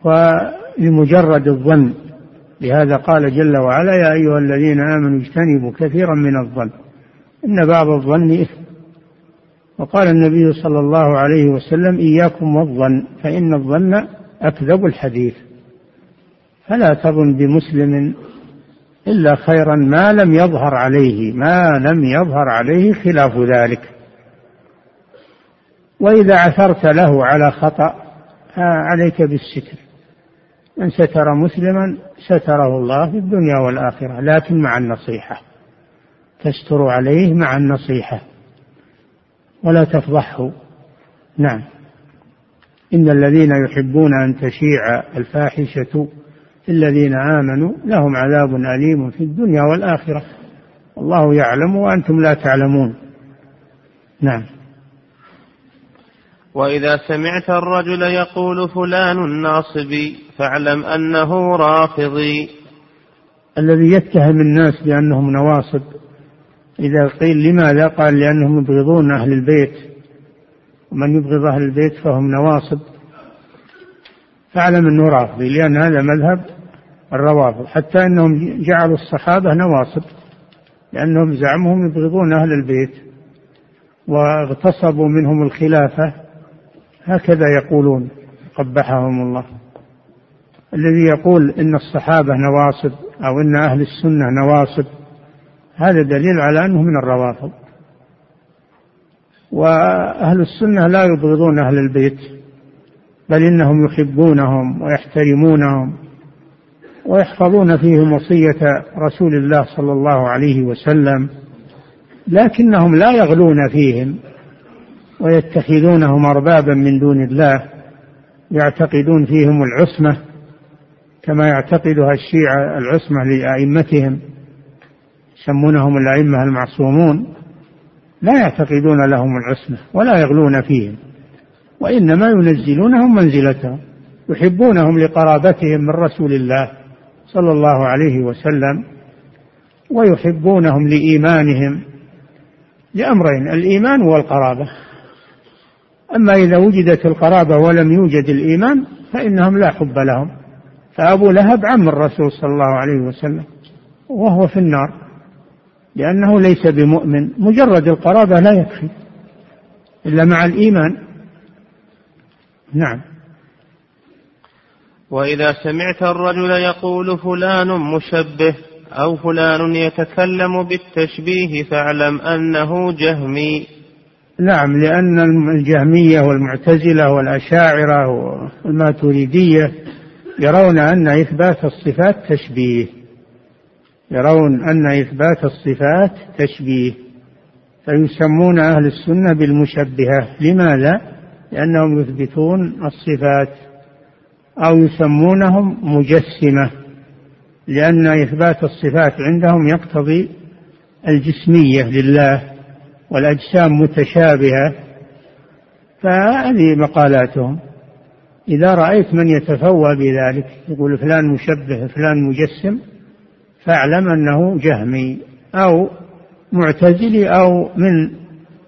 ولمجرد الظن. لهذا قال جل وعلا يا أيها الذين آمنوا اجتنبوا كثيرا من الظن إن بعض الظن إثم. وقال النبي صلى الله عليه وسلم إياكم والظن فإن الظن أكذب الحديث. فلا تظن بمسلم إلا خيرا ما لم يظهر عليه ما لم يظهر عليه خلاف ذلك. وإذا عثرت له على خطأ عليك بالستر. من ستر مسلما ستره الله في الدنيا والآخرة. لكن مع النصيحة. تستر عليه مع النصيحة. ولا تفضحه. نعم. إن الذين يحبون أن تشيع الفاحشة في الذين آمنوا لهم عذاب أليم في الدنيا والآخرة. الله يعلم وأنتم لا تعلمون. نعم. وإذا سمعت الرجل يقول فلان ناصبي فاعلم أنه رافضي الذي يتهم الناس بأنهم نواصب. إذا قيل لماذا؟ قال لأنهم يبغضون أهل البيت. ومن يبغض أهل البيت فهم نواصب. فاعلم أنه رافضي لأن هذا مذهب الروافض. حتى أنهم جعلوا الصحابة نواصب لأنهم زعمهم يبغضون أهل البيت واغتصبوا منهم الخلافة. هكذا يقولون قبحهم الله. الذي يقول إن الصحابة نواصب أو إن أهل السنة نواصب هذا دليل على أنه من الروافض. وأهل السنة لا يبغضون أهل البيت بل إنهم يحبونهم ويحترمونهم ويحفظون فيهم وصية رسول الله صلى الله عليه وسلم لكنهم لا يغلون فيهم. ويتخذونهم أربابا من دون الله يعتقدون فيهم العصمة كما يعتقدها الشيعة العصمة لأئمتهم يسمونهم الأئمة المعصومون لا يعتقدون لهم العصمة ولا يغلون فيهم وإنما ينزلونهم منزلتهم يحبونهم لقرابتهم من رسول الله صلى الله عليه وسلم ويحبونهم لإيمانهم لأمرين الإيمان والقرابة. أما إذا وجدت القرابة ولم يوجد الإيمان فإنهم لا حب لهم. فأبو لهب عم الرسول صلى الله عليه وسلم وهو في النار لأنه ليس بمؤمن مجرد القرابة لا يكفي إلا مع الإيمان. نعم. وإذا سمعت الرجل يقول فلان مشبه أو فلان يتكلم بالتشبيه فاعلم أنه جهمي. نعم لأن الجهمية والمعتزلة والأشاعرة والماتريدية يرون أن إثبات الصفات تشبيه. يرون أن إثبات الصفات تشبيه. فيسمون أهل السنة بالمشبهة. لماذا؟ لأنهم يثبتون الصفات أو يسمونهم مجسمة. لأن إثبات الصفات عندهم يقتضي الجسمية لله. والأجسام متشابهة فهذه مقالاتهم. إذا رأيت من يتفوى بذلك يقول فلان مشبه فلان مجسم فاعلم أنه جهمي أو معتزلي أو من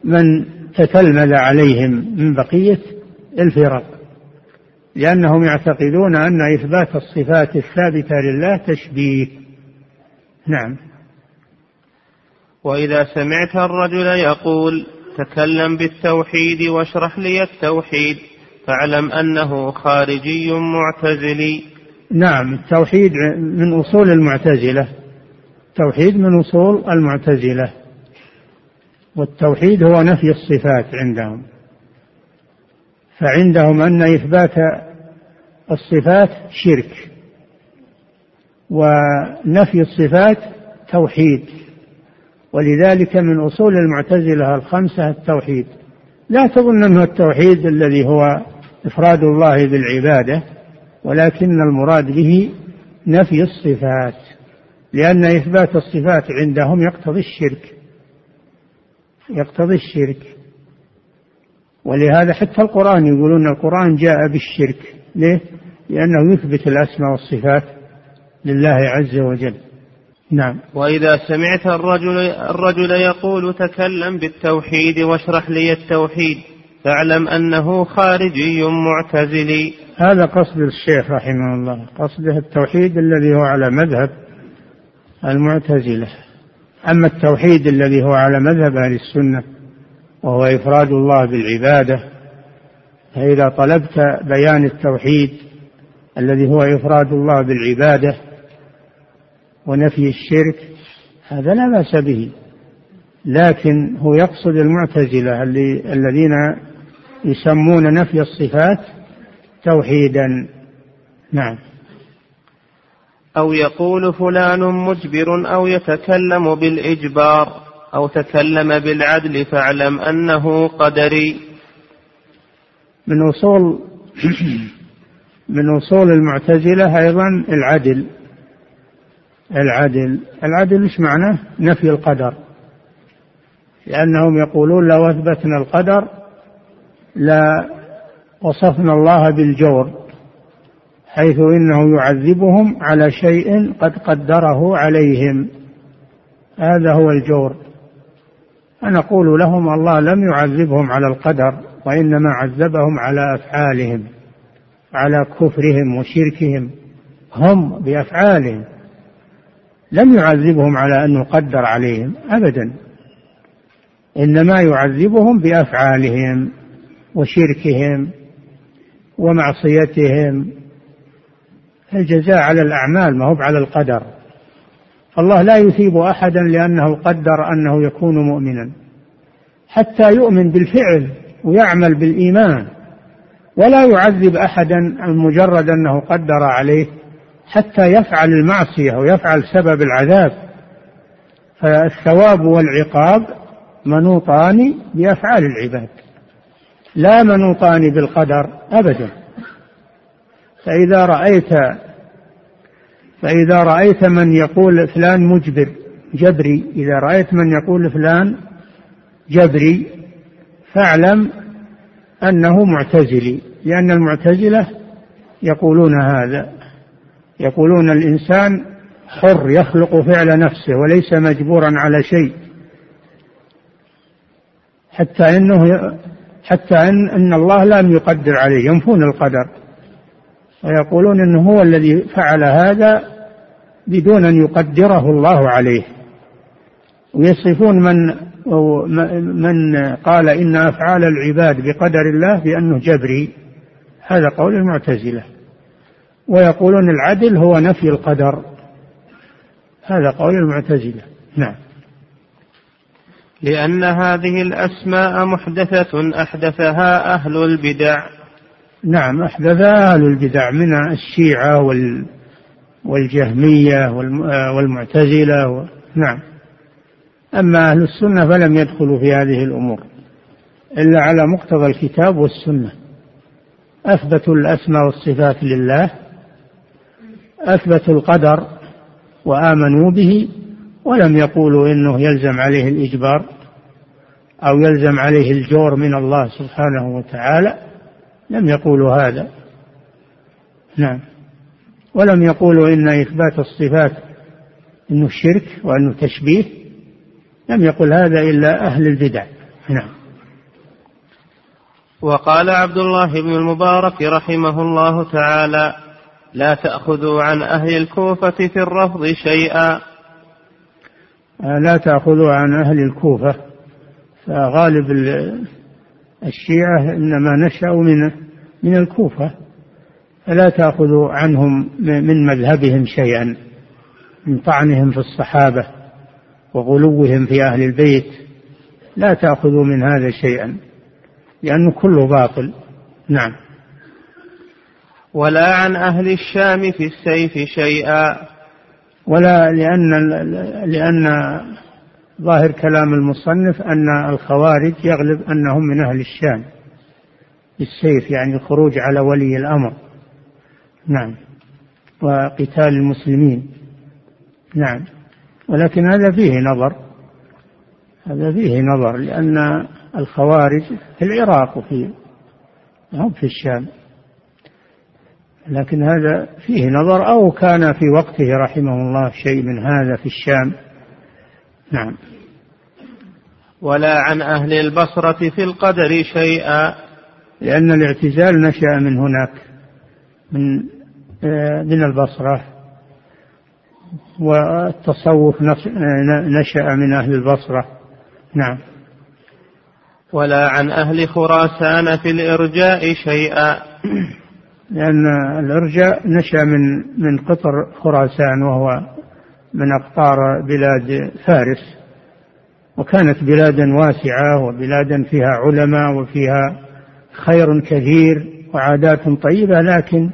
من تتلمذ عليهم من بقية الفرق. لأنهم يعتقدون أن إثبات الصفات الثابتة لله تشبيه. نعم. وإذا سمعت الرجل يقول تكلم بالتوحيد واشرح لي التوحيد فاعلم أنه خارجي معتزلي. نعم التوحيد من أصول المعتزلة. التوحيد من أصول المعتزلة. والتوحيد هو نفي الصفات عندهم. فعندهم أن إثبات الصفات شرك ونفي الصفات توحيد. ولذلك من أصول المعتزلة الخمسة التوحيد. لا تظن أنه التوحيد الذي هو إفراد الله بالعبادة ولكن المراد به نفي الصفات لأن إثبات الصفات عندهم يقتضي الشرك يقتضي الشرك. ولهذا حتى القرآن يقولون القرآن جاء بالشرك. ليه؟ لأنه يثبت الأسماء والصفات لله عز وجل. نعم. وإذا سمعت الرجل الرجل يقول تكلم بالتوحيد واشرح لي التوحيد فاعلم أنه خارجي معتزلي. هذا قصد الشيخ رحمه الله قصده التوحيد الذي هو على مذهب المعتزلة. أما التوحيد الذي هو على مذهب أهل السنة وهو إفراد الله بالعبادة فإذا طلبت بيان التوحيد الذي هو إفراد الله بالعبادة ونفي الشرك هذا لا بأس به. لكن هو يقصد المعتزلة الذين يسمون نفي الصفات توحيدا. نعم. أو يقول فلان مجبر أو يتكلم بالإجبار أو تكلم بالعدل فاعلم أنه قدري. من أصول من أصول المعتزلة أيضا العدل. العدل. العدل إيش معناه نفي القدر. لأنهم يقولون لو أثبتنا القدر لا وصفنا الله بالجور حيث إنه يعذبهم على شيء قد قدره عليهم. هذا هو الجور. فنقول لهم الله لم يعذبهم على القدر وإنما عذبهم على أفعالهم على كفرهم وشركهم. هم بأفعالهم. لم يعذبهم على أنه قدر عليهم أبدا إنما يعذبهم بأفعالهم وشركهم ومعصيتهم. الجزاء على الأعمال ما هو على القدر. الله لا يثيب أحدا لأنه قدر أنه يكون مؤمنا. حتى يؤمن بالفعل ويعمل بالإيمان ولا يعذب أحدا مجرد أنه قدر عليه حتى يفعل المعصية ويفعل سبب العذاب. فالثواب والعقاب منوطان بأفعال العباد لا منوطان بالقدر أبدا. فإذا رأيت فإذا رأيت من يقول فلان مجبر جبري. إذا رأيت من يقول فلان جبري فاعلم أنه معتزلي لأن المعتزلة يقولون هذا. يقولون الإنسان حر يخلق فعل نفسه وليس مجبورا على شيء. حتى إنه حتى ان إن الله لم يقدر عليه ينفون القدر. ويقولون إنه هو الذي فعل هذا بدون أن يقدره الله عليه. ويصفون من من قال إن أفعال العباد بقدر الله بأنه جبري. هذا قول المعتزلة. ويقولون العدل هو نفي القدر. هذا قول المعتزلة. نعم. لأن هذه الأسماء محدثة أحدثها أهل البدع. نعم أحدثها أهل البدع من الشيعة وال والجهمية والمعتزلة و... نعم. أما أهل السنة فلم يدخلوا في هذه الأمور إلا على مقتضى الكتاب والسنة. أثبتوا الأسماء والصفات لله أثبتوا القدر وآمنوا به ولم يقولوا إنه يلزم عليه الإجبار أو يلزم عليه الجور من الله سبحانه وتعالى لم يقولوا هذا. نعم. ولم يقولوا إن إثبات الصفات إنه شرك وإنه تشبيه لم يقل هذا إلا أهل البدع. نعم. وقال عبد الله بن المبارك رحمه الله تعالى لا تأخذوا عن أهل الكوفة في الرفض شيئا. لا تأخذوا عن أهل الكوفة. فغالب الشيعة إنما نشأوا من من الكوفة. فلا تأخذوا عنهم من مذهبهم شيئا من طعنهم في الصحابة وغلوهم في أهل البيت. لا تأخذوا من هذا شيئا لأنه كله باطل. نعم. ولا عن أهل الشام في السيف شيئا. ولا لأن لأن ظاهر كلام المصنف أن الخوارج يغلب أنهم من أهل الشام. بالسيف يعني الخروج على ولي الأمر. نعم. وقتال المسلمين. نعم. ولكن هذا فيه نظر. هذا فيه نظر لأن الخوارج في العراق وفي هم في الشام. لكن هذا فيه نظر أو كان في وقته رحمه الله شيء من هذا في الشام. نعم. ولا عن أهل البصرة في القدر شيئا. لأن الاعتزال نشأ من هناك من آه، من البصرة. والتصوف نشأ من أهل البصرة. نعم. ولا عن أهل خراسان في الإرجاء شيئا. لأن الإرجاء نشأ من من قطر خراسان وهو من أقطار بلاد فارس وكانت بلادا واسعة وبلادا فيها علماء وفيها خير كثير وعادات طيبة لكن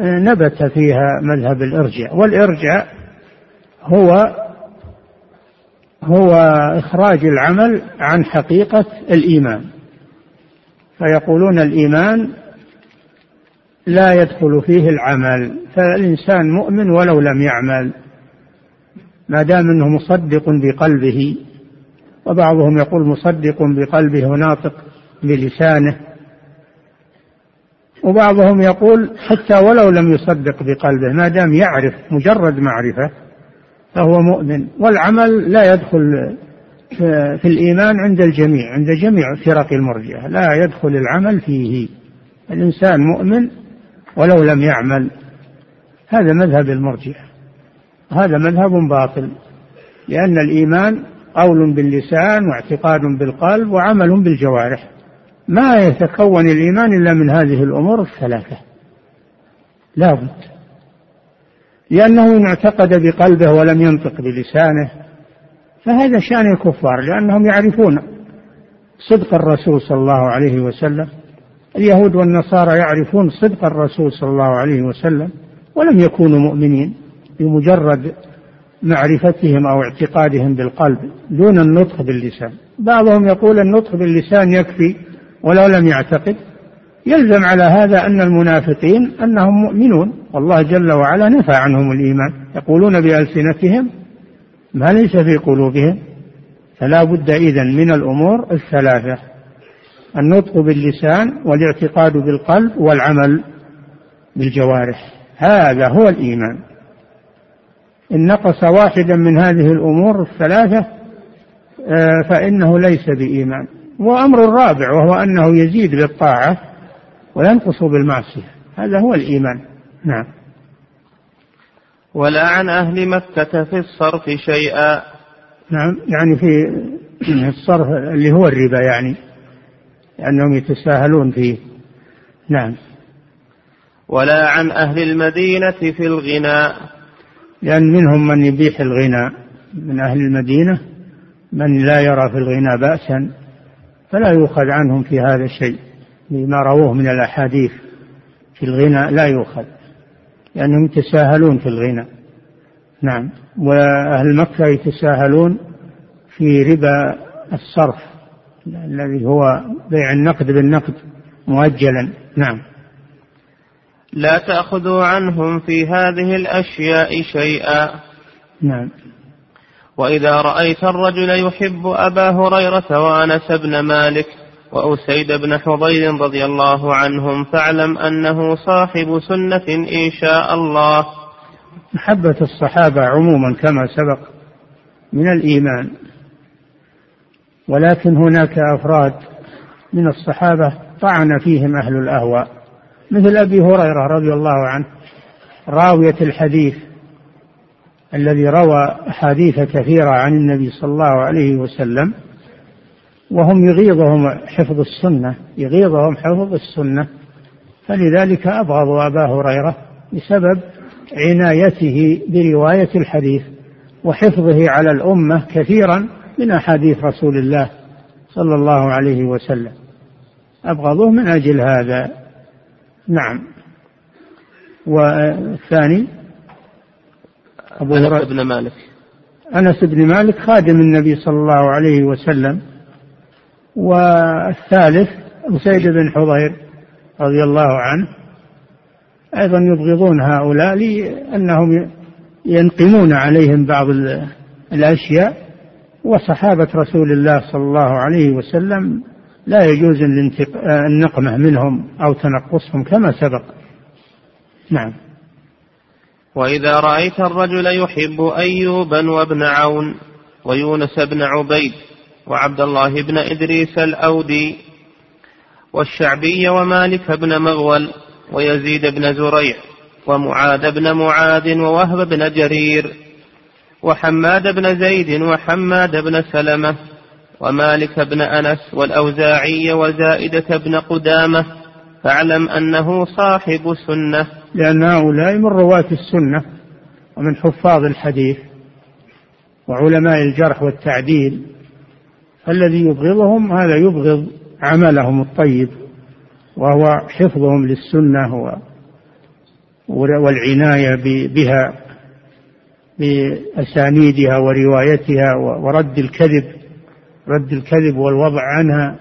نبت فيها مذهب الإرجاء. والإرجاء هو هو إخراج العمل عن حقيقة الإيمان. فيقولون الإيمان لا يدخل فيه العمل فالإنسان مؤمن ولو لم يعمل. ما دام إنه مصدق بقلبه وبعضهم يقول مصدق بقلبه وناطق بلسانه وبعضهم يقول حتى ولو لم يصدق بقلبه ما دام يعرف مجرد معرفة فهو مؤمن. والعمل لا يدخل في الإيمان عند الجميع عند جميع فرق المرجئة لا يدخل العمل فيه. الإنسان مؤمن ولو لم يعمل. هذا مذهب المرجئة. هذا مذهب باطل. لأن الإيمان قول باللسان واعتقاد بالقلب وعمل بالجوارح. ما يتكون الإيمان إلا من هذه الأمور الثلاثة. لا بد. لأنه إن اعتقد بقلبه ولم ينطق بلسانه فهذا شأن الكفار لأنهم يعرفون صدق الرسول صلى الله عليه وسلم. اليهود والنصارى يعرفون صدق الرسول صلى الله عليه وسلم ولم يكونوا مؤمنين بمجرد معرفتهم أو اعتقادهم بالقلب دون النطق باللسان. بعضهم يقول النطق باللسان يكفي ولو لم يعتقد. يلزم على هذا أن المنافقين أنهم مؤمنون. والله جل وعلا نفى عنهم الإيمان. يقولون بألسنتهم ما ليس في قلوبهم. فلا بد إذن من الأمور الثلاثة. النطق باللسان والاعتقاد بالقلب والعمل بالجوارح. هذا هو الإيمان. إن نقص واحدا من هذه الأمور الثلاثة آه، فإنه ليس بإيمان. وأمر الرابع وهو أنه يزيد بالطاعة وينقص بالمعصية. هذا هو الإيمان. نعم. ولا عن أهل مكة في الصرف شيئا. نعم يعني في الصرف اللي هو الربا يعني. لأنهم يتساهلون فيه. نعم. ولا عن أهل المدينة في الغناء لأن منهم من يبيح الغنى. من أهل المدينة من لا يرى في الغنى بأسا فلا يؤخذ عنهم في هذا الشيء. بما رووه من الأحاديث في الغنى لا يؤخذ لأنهم يتساهلون في الغنى. نعم. وأهل مكة يتساهلون في ربا الصرف. الذي هو بيع النقد بالنقد مؤجلا. نعم. لا تأخذوا عنهم في هذه الأشياء شيئا. نعم. وإذا رأيت الرجل يحب أبا هريرة وأنس بن مالك وأسيد بن حضير رضي الله عنهم فاعلم أنه صاحب سنة إن شاء الله. محبة الصحابة عموما كما سبق من الإيمان. ولكن هناك أفراد من الصحابة طعن فيهم أهل الأهواء مثل أبي هريرة رضي الله عنه راوية الحديث الذي روى أحاديث كثيرة عن النبي صلى الله عليه وسلم وهم يغيظهم حفظ السنة يغيظهم حفظ السنة فلذلك أبغضوا أبا هريرة بسبب عنايته برواية الحديث وحفظه على الأمة كثيرا من أحاديث رسول الله صلى الله عليه وسلم. أبغضوه من أجل هذا. نعم. والثاني؟ أبو أنس بن مالك. أنس بن مالك خادم النبي صلى الله عليه وسلم. والثالث أسيد بن حضير رضي الله عنه. أيضا يبغضون هؤلاء لأنهم ينقمون عليهم بعض الأشياء. وصحابة رسول الله صلى الله عليه وسلم لا يجوز النقمة منهم أو تنقصهم كما سبق. نعم. وإذا رأيت الرجل يحب أيوبا وابن عون ويونس بن عبيد وعبد الله بن إدريس الأودي والشعبي ومالك بن مغول ويزيد بن زريع ومعاذ بن معاذ ووهب بن جرير وحماد بن زيد وحماد بن سلمة ومالك بن أنس والأوزاعي وزائدة بن قدامة فاعلم أنه صاحب سنة. لأن هؤلاء من رواة السنة ومن حفاظ الحديث وعلماء الجرح والتعديل الذي يبغضهم هذا يبغض عملهم الطيب وهو حفظهم للسنة والعناية بها. بأسانيدها وروايتها ورد الكذب رد الكذب والوضع عنها.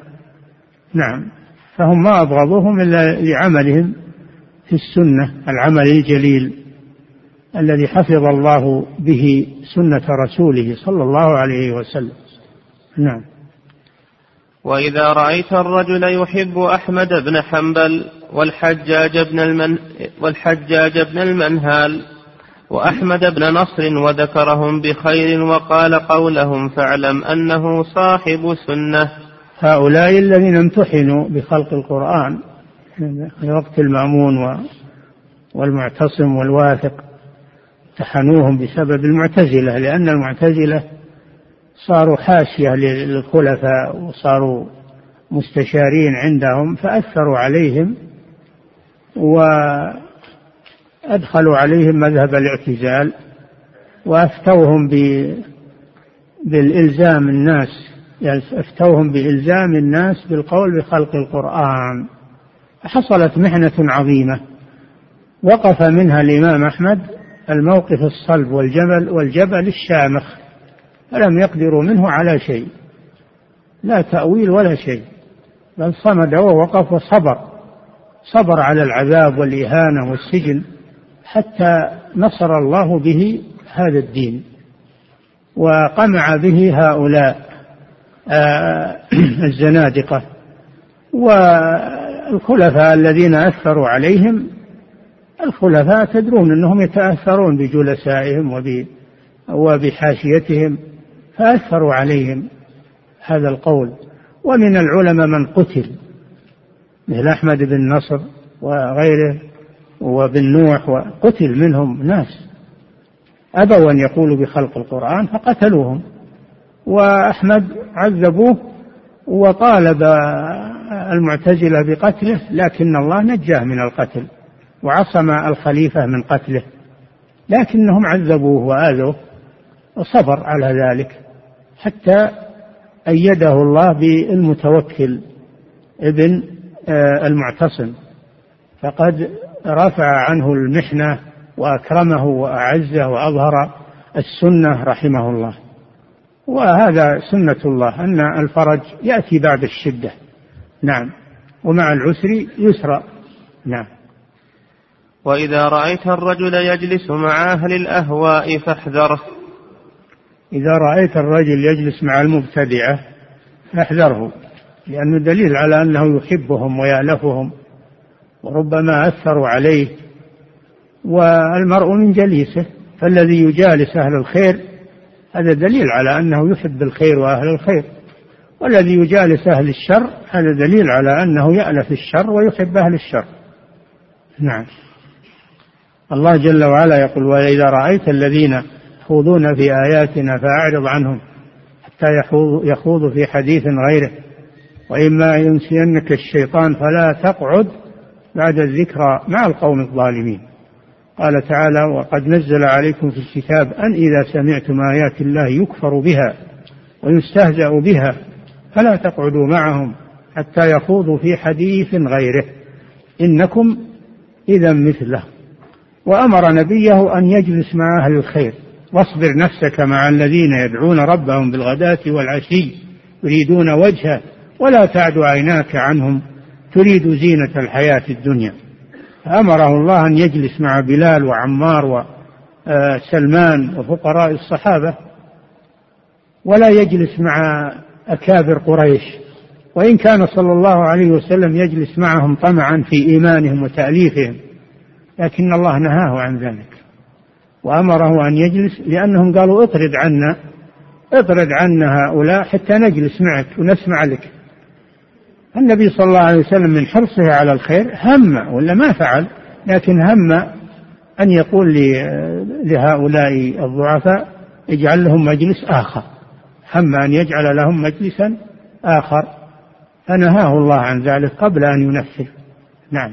نعم. فهم ما أبغضوهم إلا لعملهم في السنة العمل الجليل الذي حفظ الله به سنة رسوله صلى الله عليه وسلم. نعم. وإذا رأيت الرجل يحب أحمد بن حنبل والحجاج بن المن والحجاج بن المنهال وأحمد بن نصر وذكرهم بخير وقال قولهم فاعلم أنه صاحب سنة. هؤلاء الذين امتحنوا بخلق القرآن في وقت المأمون والمعتصم والواثق امتحنوهم بسبب المعتزلة لأن المعتزلة صاروا حاشية للخلفاء وصاروا مستشارين عندهم فأثروا عليهم وأدخلوا عليهم مذهب الاعتزال وأفتوهم بالإلزام الناس يعني أفتوهم بإلزام الناس بالقول بخلق القرآن. حصلت محنة عظيمة. وقف منها الإمام أحمد الموقف الصلب والجبل والجبل الشامخ. فلم يقدروا منه على شيء. لا تأويل ولا شيء. بل صمد ووقف وصبر. صبر على العذاب والإهانة والسجن. حتى نصر الله به هذا الدين وقمع به هؤلاء آه، الزنادقة والخلفاء الذين أثروا عليهم. الخلفاء تدرون أنهم يتأثرون بجلسائهم وبحاشيتهم فأثروا عليهم هذا القول. ومن العلماء من قتل مثل أحمد بن نصر وغيره. وبن نوح وقتل منهم ناس. أبوا أن يقولوا بخلق القرآن فقتلوهم. وأحمد عذبوه وطالب المعتزلة بقتله لكن الله نجاه من القتل وعصم الخليفة من قتله. لكنهم عذبوه وآذوه وصبر على ذلك حتى أيده الله بالمتوكل ابن آه، المعتصم. فقد رفع عنه المحنة وأكرمه وأعزه وأظهر السنة رحمه الله. وهذا سنة الله أن الفرج يأتي بعد الشدة. نعم. ومع العسر يسرا نعم. وإذا رأيت الرجل يجلس مع أهل الأهواء فاحذره إذا رأيت الرجل يجلس مع المبتدعة فاحذره لأنه دليل على أنه يحبهم ويألفهم. وربما أثروا عليه. والمرء من جليسه فالذي يجالس أهل الخير هذا دليل على أنه يحب الخير وأهل الخير. والذي يجالس أهل الشر هذا دليل على أنه يألف الشر ويحب أهل الشر. نعم. الله جل وعلا يقول وإذا رأيت الذين يخوضون في آياتنا فأعرض عنهم حتى يخوضوا في حديث غيره. وإما ينسينك الشيطان فلا تقعد بعد الذكرى مع القوم الظالمين. قال تعالى وقد نزل عليكم في الكتاب أن إذا سمعتم آيات الله يكفر بها ويستهزأ بها فلا تقعدوا معهم حتى يخوضوا في حديث غيره. إنكم إذا مثله. وأمر نبيه أن يجلس مع أهل الخير. واصبر نفسك مع الذين يدعون ربهم بالغداة والعشي يريدون وجهه ولا تعد عيناك عنهم تريد زينة الحياة الدنيا. أمره الله أن يجلس مع بلال وعمار وسلمان وفقراء الصحابة ولا يجلس مع أكابر قريش. وإن كان صلى الله عليه وسلم يجلس معهم طمعا في إيمانهم وتأليفهم لكن الله نهاه عن ذلك. وأمره أن يجلس لأنهم قالوا اطرد عنا اطرد عنا هؤلاء حتى نجلس معك ونسمع لك. النبي صلى الله عليه وسلم من حرصه على الخير هم ولا ما فعل لكن هم أن يقول لهؤلاء الضعفاء اجعل لهم مجلس آخر. هم أن يجعل لهم مجلسا آخر. فنهاه الله عن ذلك قبل أن ينفذ. نعم.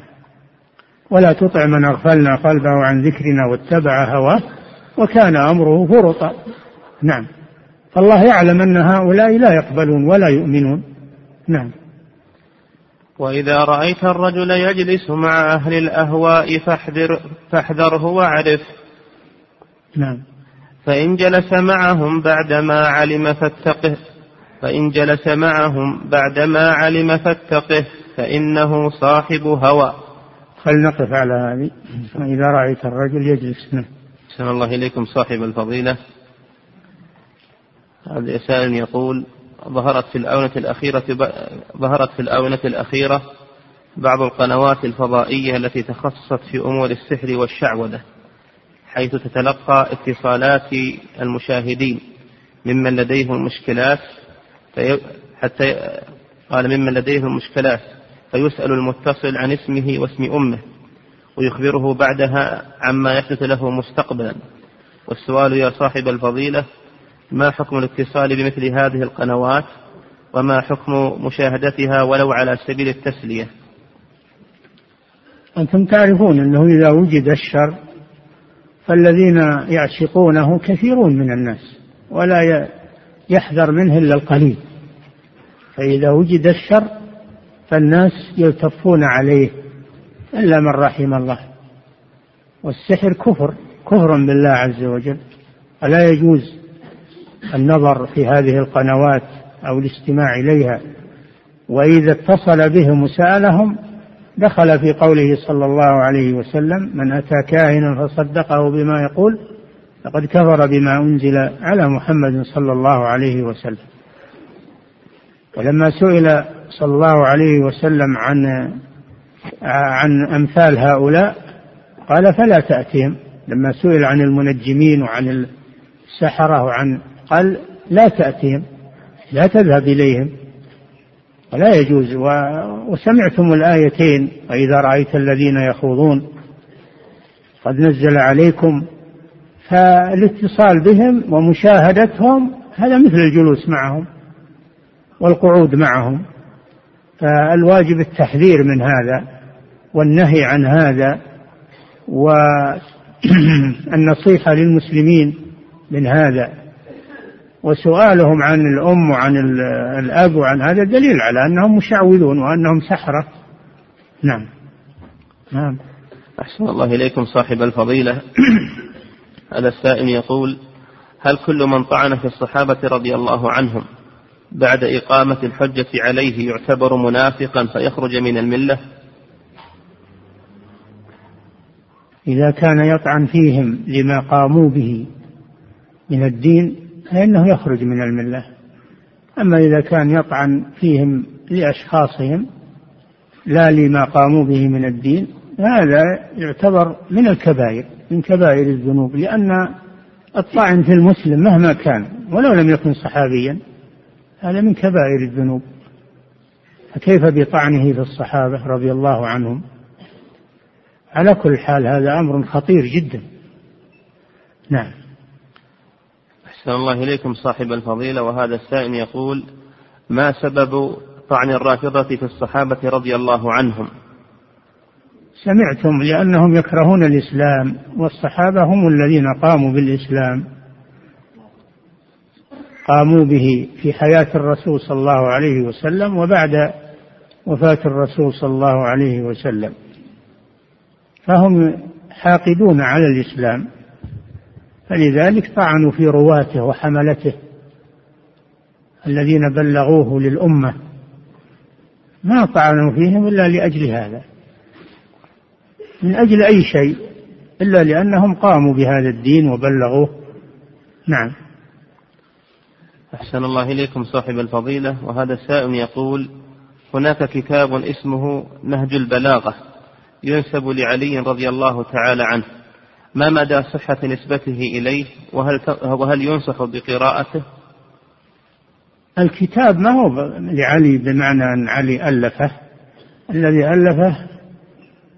ولا تطع من أغفلنا قلبه عن ذكرنا واتبع هواه وكان أمره فرطا. نعم. فالله يعلم أن هؤلاء لا يقبلون ولا يؤمنون. نعم. وإذا رأيت الرجل يجلس مع أهل الأهواء فاحذر فاحذره واعرف. نعم. فإن جلس معهم بعدما علم فاتقه فإن جلس معهم بعدما علم فاتقه فإنه صاحب هوى. خل نقف على هذه. إذا رأيت الرجل يجلس. نعم. الله إليكم صاحب الفضيلة. هذا سائل يقول ظهرت في الآونة الأخيرة ظهرت في الآونة الأخيرة بعض القنوات الفضائية التي تخصصت في أمور السحر والشعوذة حيث تتلقى اتصالات المشاهدين. ممن لديهم مشكلات في حتى قال ممن لديهم مشكلات فيسأل المتصل عن اسمه واسم أمه ويخبره بعدها عما يحدث له مستقبلا. والسؤال يا صاحب الفضيلة ما حكم الاتصال بمثل هذه القنوات وما حكم مشاهدتها ولو على سبيل التسلية؟ أنتم تعرفون أنه إذا وجد الشر فالذين يعشقونه كثيرون من الناس ولا يحذر منه إلا القليل. فإذا وجد الشر فالناس يلتفون عليه إلا من رحم الله. والسحر كفر كفر بالله عز وجل. فلا يجوز النظر في هذه القنوات أو الاستماع إليها وإذا اتصل بهم وسألهم دخل في قوله صلى الله عليه وسلم من أتى كاهنا فصدقه بما يقول فقد كفر بما أنزل على محمد صلى الله عليه وسلم. ولما سئل صلى الله عليه وسلم عن عن أمثال هؤلاء قال فلا تأتيهم لما سئل عن المنجمين وعن السحرة وعن قال لا تأتيهم لا تذهب إليهم. ولا يجوز. وسمعتم الآيتين وإذا رأيت الذين يخوضون. قد نزل عليكم. فالاتصال بهم ومشاهدتهم هذا مثل الجلوس معهم والقعود معهم. فالواجب التحذير من هذا والنهي عن هذا. والنصيحة للمسلمين من هذا. وسؤالهم عن الأم وعن الأب وعن هذا دليل على أنهم مشعوذون وأنهم سحرة. نعم. نعم. أحسن الله إليكم صاحب الفضيلة. هذا السائل يقول هل كل من طعن في الصحابة رضي الله عنهم بعد إقامة الحجة عليه يعتبر منافقا فيخرج من الملة؟ إذا كان يطعن فيهم لما قاموا به من الدين فإنه يخرج من الملة. أما إذا كان يطعن فيهم لأشخاصهم لا لما قاموا به من الدين هذا يعتبر من الكبائر من كبائر الذنوب لأن الطعن في المسلم مهما كان ولو لم يكن صحابيا هذا من كبائر الذنوب. فكيف بطعنه في الصحابة رضي الله عنهم؟ على كل حال هذا أمر خطير جدا. نعم. أحسن الله إليكم صاحب الفضيلة. وهذا السائل يقول ما سبب طعن الرافضة في الصحابة رضي الله عنهم؟ سمعتم لأنهم يكرهون الإسلام والصحابة هم الذين قاموا بالإسلام. قاموا به في حياة الرسول صلى الله عليه وسلم وبعد وفاة الرسول صلى الله عليه وسلم. فهم حاقدون على الإسلام. فلذلك طعنوا في رواته وحملته الذين بلغوه للأمة. ما طعنوا فيهم إلا لأجل هذا. من أجل أي شيء؟ إلا لأنهم قاموا بهذا الدين وبلغوه. نعم. أحسن الله إليكم صاحب الفضيلة. وهذا السائل يقول هناك كتاب اسمه نهج البلاغة ينسب لعلي رضي الله تعالى عنه. ما مدى صحة نسبته إليه؟ وهل, وهل ينصح بقراءته؟ الكتاب ما هو لعلي بمعنى أن علي ألفه. الذي ألفه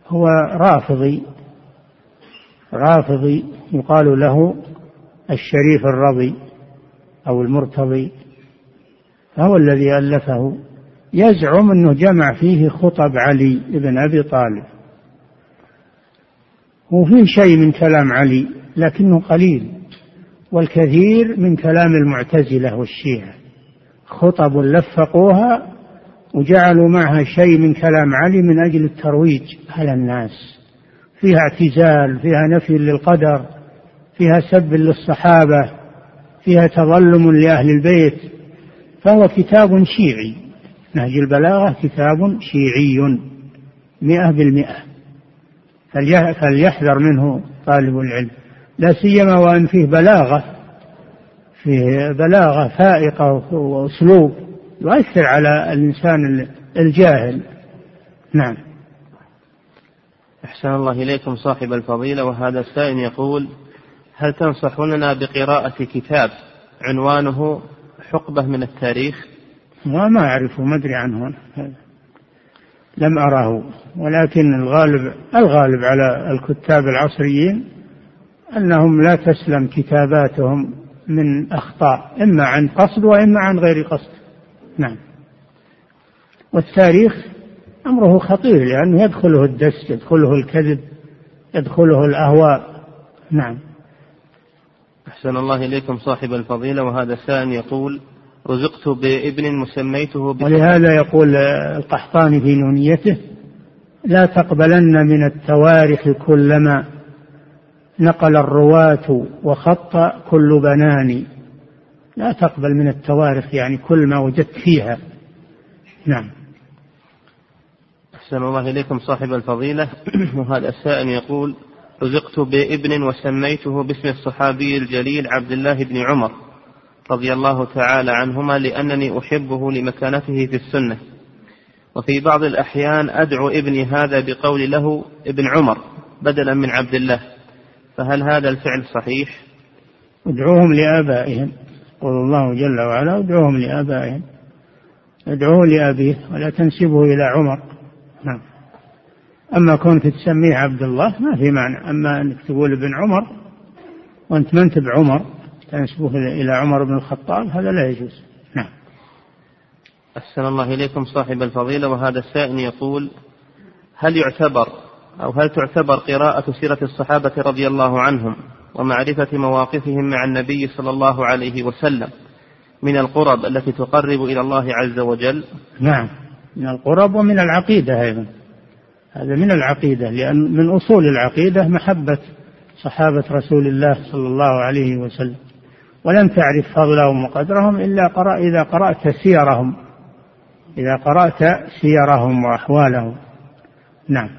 هو رافضي. رافضي يقال له الشريف الرضي أو المرتضي. فهو الذي ألفه. يزعم أنه جمع فيه خطب علي بن أبي طالب. وفيه شيء من كلام علي لكنه قليل والكثير من كلام المعتزلة والشيعة. خطب لفقوها وجعلوا معها شيء من كلام علي من أجل الترويج على الناس. فيها اعتزال فيها نفي للقدر فيها سب للصحابة فيها تظلم لأهل البيت. فهو كتاب شيعي. نهج البلاغة كتاب شيعي مئة بالمئة. فليحذر منه طالب العلم. لا سيما وأن فيه بلاغة فيه بلاغة فائقة وأسلوب يؤثر على الإنسان الجاهل. نعم. أحسن الله إليكم صاحب الفضيلة. وهذا السائل يقول هل تنصحوننا بقراءة كتاب عنوانه حقبة من التاريخ؟ وما أعرفه ما أدري عنه. لم أره ولكن الغالب الغالب على الكتاب العصريين أنهم لا تسلم كتاباتهم من أخطاء إما عن قصد وإما عن غير قصد. نعم. والتاريخ أمره خطير لأنه يدخله الدس يدخله الكذب يدخله الأهواء. نعم. أحسن الله إليكم صاحب الفضيلة وهذا السائل يقول رزقت بابن سميته ولهذا يقول القحطاني في نونيته لا تقبلن من التوارث كلما نقل الرواة وخط كل بنان لا تقبل من التوارث يعني كل ما وجدت فيها. نعم. أحسن الله إليكم صاحب الفضيلة. وهذا السائل يقول رزقت بابن وسميته باسم الصحابي الجليل عبد الله بن عمر. رضي الله تعالى عنهما لأنني أحبه لمكانته في السنة. وفي بعض الأحيان أدعو ابني هذا بقول له ابن عمر بدلا من عبد الله فهل هذا الفعل صحيح؟ ادعوهم لآبائهم يقول الله جل وعلا ادعوهم لآبائهم ادعوه لأبيه ولا تنسبه إلى عمر. نعم. أما كونك تسميه عبد الله ما في معنى. أما أنك تقول ابن عمر وأنت ما أنت بعمر تنسبه إلى عمر بن الخطاب هذا لا يجوز. نعم. أحسن الله إليكم صاحب الفضيلة وهذا السائل يقول هل يعتبر أو هل تعتبر قراءة سيرة الصحابة رضي الله عنهم ومعرفة مواقفهم مع النبي صلى الله عليه وسلم من القرب التي تقرب إلى الله عز وجل؟ نعم. من القرب ومن العقيدة أيضا. هذا من العقيدة لأن من أصول العقيدة محبة صحابة رسول الله صلى الله عليه وسلم. ولن تعرف فضلهم وقدرهم إلا قرأ إذا قرأت سيرهم. إذا قرأت سيرهم وأحوالهم. نعم.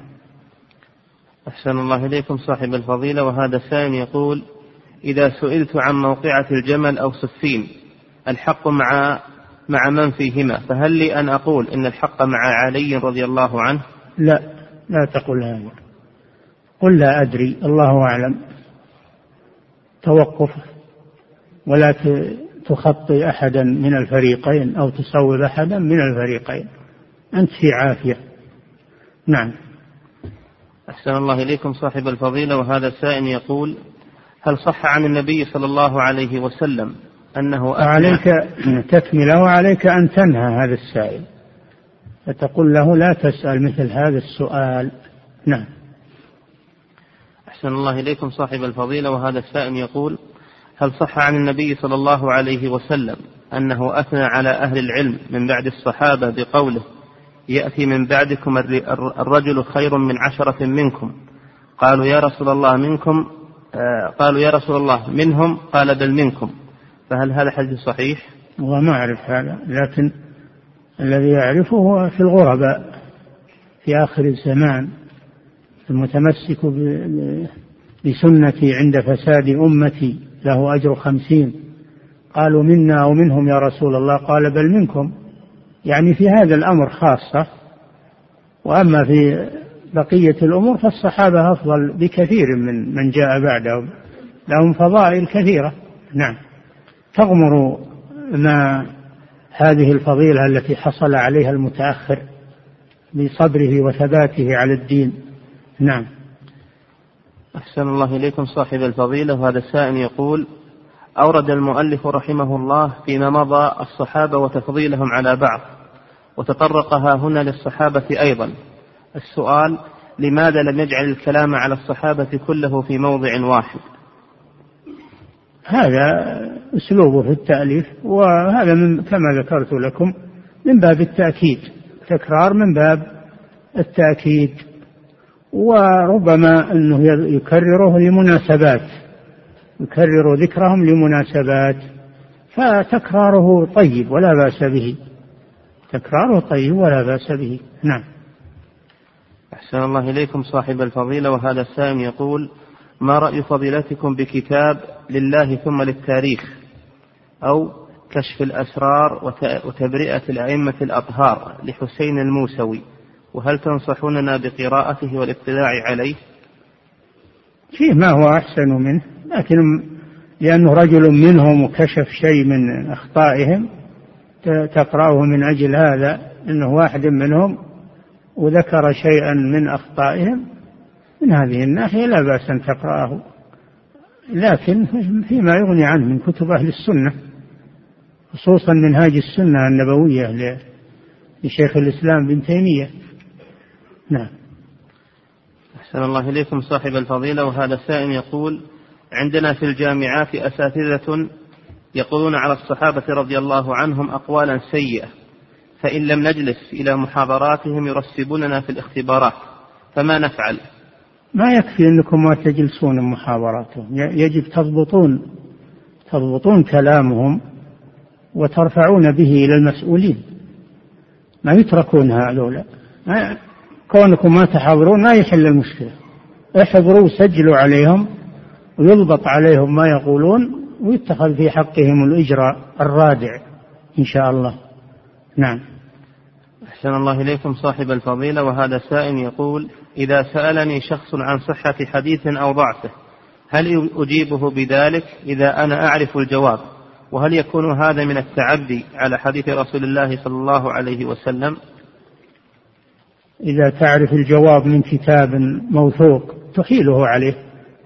أحسن الله إليكم صاحب الفضيلة. وهذا سائل يقول إذا سئلت عن موقعة الجمل أو صفين الحق مع مع من فيهما؟ فهل لي أن أقول إن الحق مع علي رضي الله عنه؟ لا لا تقل هذا. قل لا أدري الله أعلم. توقف. ولا تخطي أحدا من الفريقين أو تصوب أحدا من الفريقين. أنت في عافية. نعم. أحسن الله إليكم صاحب الفضيلة وهذا السائل يقول هل صح عن النبي صلى الله عليه وسلم أنه عليك تكملة وعليك أن تنهى هذا السائل. فتقول له لا تسأل مثل هذا السؤال. نعم. أحسن الله إليكم صاحب الفضيلة وهذا السائل يقول هل صح عن النبي صلى الله عليه وسلم أنه أثنى على أهل العلم من بعد الصحابة بقوله يأتي من بعدكم الرجل خير من عشرة منكم؟ قالوا يا رسول الله منكم آه، قالوا يا رسول الله منهم قال بل منكم. فهل هذا حديث صحيح؟ وما أعرف هذا لكن الذي يعرفه في الغرباء في آخر الزمان المتمسك بسنتي عند فساد أمتي. له أجر خمسين. قالوا منا أو منهم يا رسول الله. قال بل منكم. يعني في هذا الأمر خاصة. وأما في بقية الأمور فالصحابة أفضل بكثير من من جاء بعدهم. لهم فضائل كثيرة. نعم. تغمر ما هذه الفضيلة التي حصل عليها المتأخر بصبره وثباته على الدين. نعم. أحسن الله إليكم صاحب الفضيلة. وهذا السائل يقول أورد المؤلف رحمه الله فيما مضى الصحابة وتفضيلهم على بعض وتطرق ها هنا للصحابة أيضا. السؤال لماذا لم يجعل الكلام على الصحابة كله في موضع واحد؟ هذا أسلوبه في التأليف وهذا من كما ذكرت لكم من باب التأكيد. تكرار من باب التأكيد. وربما أنه يكرره لمناسبات يكرر ذكرهم لمناسبات فتكراره طيب ولا بأس به. تكراره طيب ولا بأس به. نعم. أحسن الله إليكم صاحب الفضيلة وهذا السائل يقول ما رأي فضيلتكم بكتاب لله ثم للتاريخ؟ أو كشف الأسرار وتبرئة الأئمة الأطهار لحسين الموسوي. وهل تنصحوننا بقراءته والاطلاع عليه؟ فيه ما هو أحسن منه لكن لأنه رجل منهم وكشف شيء من أخطائهم تقرأه من أجل هذا أنه واحد منهم وذكر شيئا من أخطائهم من هذه الناحية لا بأس أن تقرأه. لكن فيما يغني عنه من كتب أهل السنة خصوصا منهاج السنة النبوية لشيخ الإسلام بن تيمية. نعم. أحسن الله إليكم صاحب الفضيلة وهذا السائل يقول عندنا في الجامعات أساتذة يقولون على الصحابة رضي الله عنهم أقوالا سيئة فإن لم نجلس إلى محاضراتهم يرسبوننا في الاختبارات فما نفعل؟ ما يكفي أنكم ما تجلسون محاوراتهم يجب تضبطون تضبطون كلامهم وترفعون به إلى المسؤولين. ما يتركون هذولا كونكم ما تحاضرون ما يحل المشكلة. احضروا وسجلوا عليهم ويضبط عليهم ما يقولون ويتخذ في حقهم الإجراء الرادع إن شاء الله. نعم. أحسن الله إليكم صاحب الفضيلة. وهذا سائل يقول إذا سألني شخص عن صحة حديث أو ضعفه هل أجيبه بذلك؟ إذا أنا أعرف الجواب. وهل يكون هذا من التعدي على حديث رسول الله صلى الله عليه وسلم؟ إذا تعرف الجواب من كتاب موثوق تحيله عليه.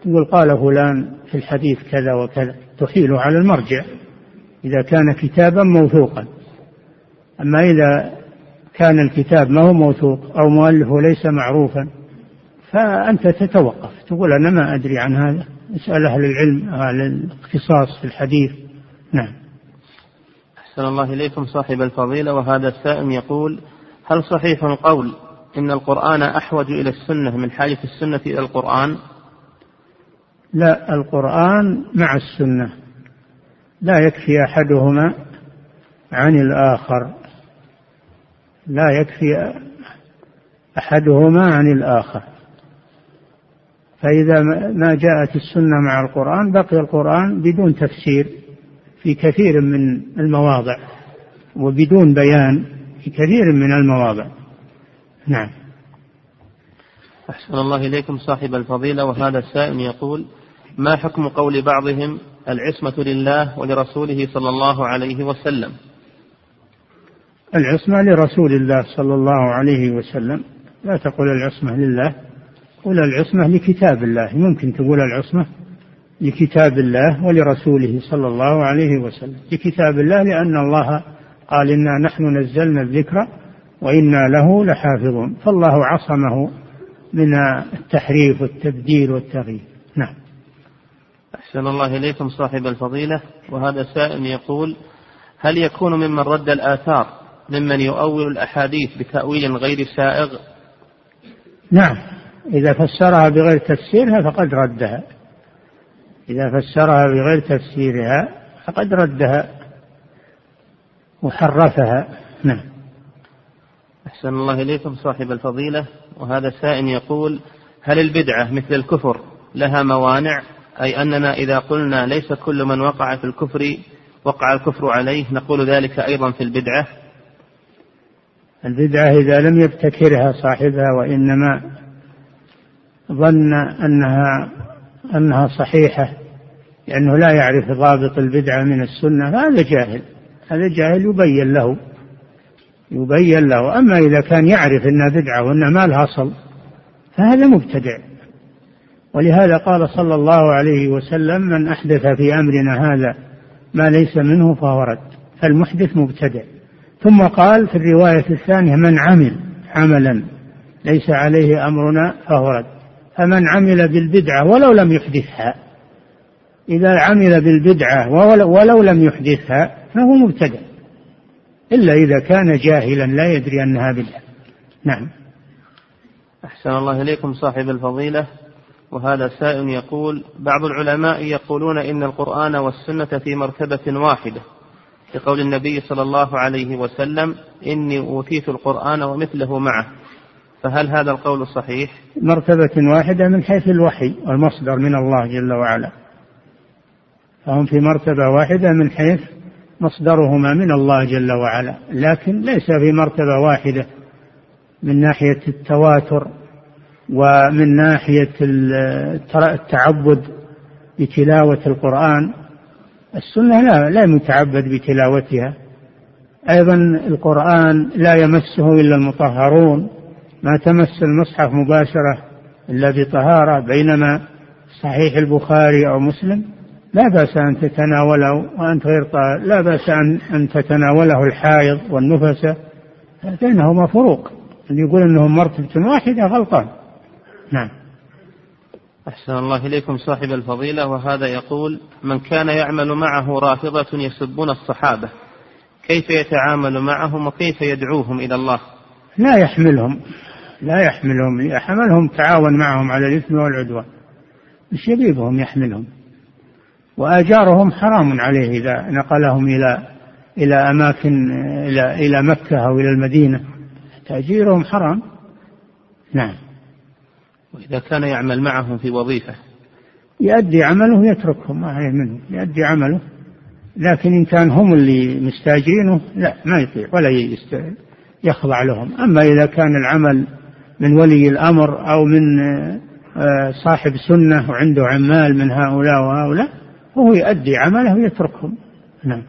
تقول قال فلان في الحديث كذا وكذا. تحيله على المرجع. إذا كان كتابا موثوقا. أما إذا كان الكتاب ما هو موثوق أو مؤلفه ليس معروفا فأنت تتوقف. تقول أنا ما أدري عن هذا. أسأل أهل العلم أهل الاختصاص في الحديث. نعم. أحسن الله إليكم صاحب الفضيلة. وهذا السائل يقول هل صحيح القول إن القرآن أحوج إلى السنة من حاجة السنة إلى القرآن؟ لا القرآن مع السنة. لا يكفي أحدهما عن الآخر. لا يكفي أحدهما عن الآخر. فإذا ما جاءت السنة مع القرآن بقي القرآن بدون تفسير في كثير من المواضع وبدون بيان في كثير من المواضع. نعم. أحسن الله إليكم صاحب الفضيلة وهذا السائل يقول ما حكم قول بعضهم العصمة لله ولرسوله صلى الله عليه وسلم؟ العصمة لرسول الله صلى الله عليه وسلم. لا تقول العصمة لله قل العصمة لكتاب الله. ممكن تقول العصمة لكتاب الله ولرسوله صلى الله عليه وسلم. لكتاب الله لأن الله قال إنا نحن نزلنا الذكر وإنا له لحافظون. فالله عصمه من التحريف والتبديل والتغيير. نعم. أحسن الله إليكم صاحب الفضيلة. وهذا سائل يقول هل يكون ممن رد الآثار ممن يؤول الأحاديث بتأويل غير سائغ؟ نعم. إذا فسرها بغير تفسيرها فقد ردها. إذا فسرها بغير تفسيرها فقد ردها وحرفها. نعم. أحسن الله إليكم صاحب الفضيلة. وهذا سائل يقول هل البدعة مثل الكفر لها موانع؟ أي أننا إذا قلنا ليس كل من وقع في الكفر وقع الكفر عليه نقول ذلك أيضا في البدعة؟ البدعة إذا لم يبتكرها صاحبها وإنما ظن أنها أنها صحيحة لأنه لا يعرف ضابط البدعة من السنة فهذا جاهل. هذا جاهل يبين له. يبين له. أما إذا كان يعرف أنها بدعة وأنها ما لها أصل فهذا مبتدع. ولهذا قال صلى الله عليه وسلم من أحدث في أمرنا هذا ما ليس منه فهو رد. فالمحدث مبتدع. ثم قال في الرواية الثانية من عمل عملا ليس عليه أمرنا فهو رد. فمن عمل بالبدعة ولو لم يحدثها إذا عمل بالبدعة ولو لم يحدثها فهو مبتدع. إلا إذا كان جاهلا لا يدري أنها بدعة. نعم. أحسن الله إليكم صاحب الفضيلة. وهذا سائل يقول بعض العلماء يقولون إن القرآن والسنة في مرتبة واحدة. لقول النبي صلى الله عليه وسلم إني أوتيت القرآن ومثله معه. فهل هذا القول صحيح؟ مرتبة واحدة من حيث الوحي والمصدر من الله جل وعلا. فهم في مرتبة واحدة من حيث مصدرهما من الله جل وعلا لكن ليس في مرتبة واحدة من ناحية التواتر ومن ناحية التعبد بتلاوة القرآن. السنة لا لا متعبد بتلاوتها. أيضا القرآن لا يمسه إلا المطهرون ما تمس المصحف مباشرة إلا بطهارة بينما صحيح البخاري أو مسلم لا بأس أن تتناوله وأنت غير طاهر. لا بأس أن, أن تتناوله الحائض والنفسة بينهما فروق. اللي يقول أنهم مرتبة واحدة غلطان. نعم. أحسن الله إليكم صاحب الفضيلة. وهذا يقول من كان يعمل معه رافضة يسبون الصحابة كيف يتعامل معهم وكيف يدعوهم إلى الله؟ لا يحملهم. لا يحملهم. حملهم تعاون معهم على الإثم والعدوان. مش يبيبهم يحملهم. وآجارهم حرام عليه إذا نقلهم إلى إلى أماكن إلى إلى مكة أو إلى المدينة. تأجيرهم حرام. نعم. وإذا كان يعمل معهم في وظيفة. يؤدي عمله يتركهم ما عليه منه. يؤدي عمله. لكن إن كان هم اللي مستاجرينه لا ما يطيع ولا يخضع لهم. أما إذا كان العمل من ولي الأمر أو من آه، صاحب سنة وعنده عمال من هؤلاء وهؤلاء وهو يؤدي عمله ويتركهم. نعم.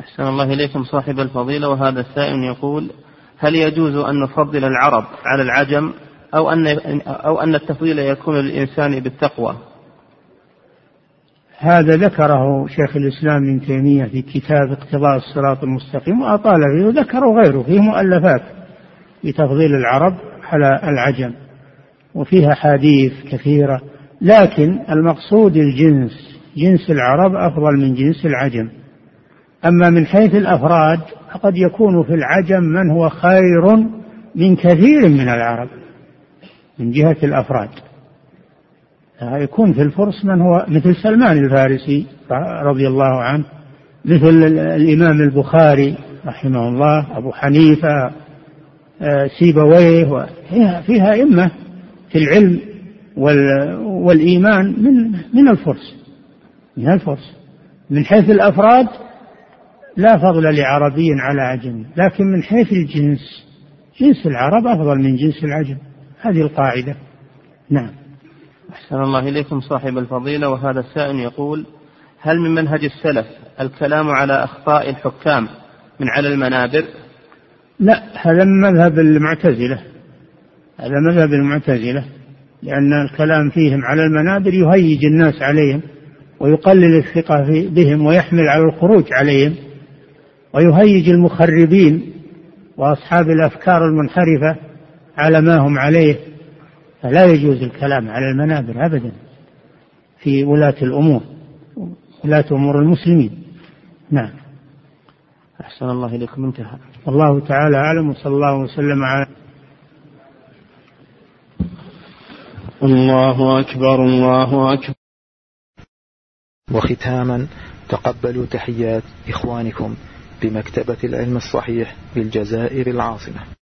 أحسن الله إليكم صاحب الفضيلة وهذا السائل يقول هل يجوز أن نفضل العرب على العجم أو أن أو أن التفضيل يكون للإنسان بالتقوى؟ هذا ذكره شيخ الإسلام ابن تيمية في كتاب اقتضاء الصراط المستقيم وأطال فيه وذكره غيره في مؤلفات في تفضيل العرب على العجم وفيها حديث كثيرة لكن المقصود الجنس جنس العرب أفضل من جنس العجم. أما من حيث الأفراد فقد يكون في العجم من هو خير من كثير من العرب من جهة الأفراد. يكون في الفرس من هو مثل سلمان الفارسي رضي الله عنه مثل الإمام البخاري رحمه الله أبو حنيفة آه، سيبويه فيها, فيها إمة في العلم والإيمان من من الفرس. من الفرس. من حيث الأفراد لا فضل لعربي على عجم لكن من حيث الجنس جنس العرب أفضل من جنس العجم. هذه القاعدة. نعم. أحسن الله إليكم صاحب الفضيلة. وهذا السائل يقول هل من منهج السلف الكلام على أخطاء الحكام من على المنابر؟ لا هذا من مذهب المعتزلة. هذا مذهب المعتزلة لأن الكلام فيهم على المنابر يهيج الناس عليهم. ويقلل الثقة بهم ويحمل على الخروج عليهم ويهيج المخربين وأصحاب الأفكار المنحرفة على ما هم عليه. فلا يجوز الكلام على المنابر أبدا في ولاة الأمور ولاة أمور المسلمين. نعم. أحسن الله إليكم. انتهى. والله تعالى أعلم وصلى الله وسلم على الله أكبر الله أكبر. وختاما تقبلوا تحيات إخوانكم بمكتبة العلم الصحيح بالجزائر العاصمة.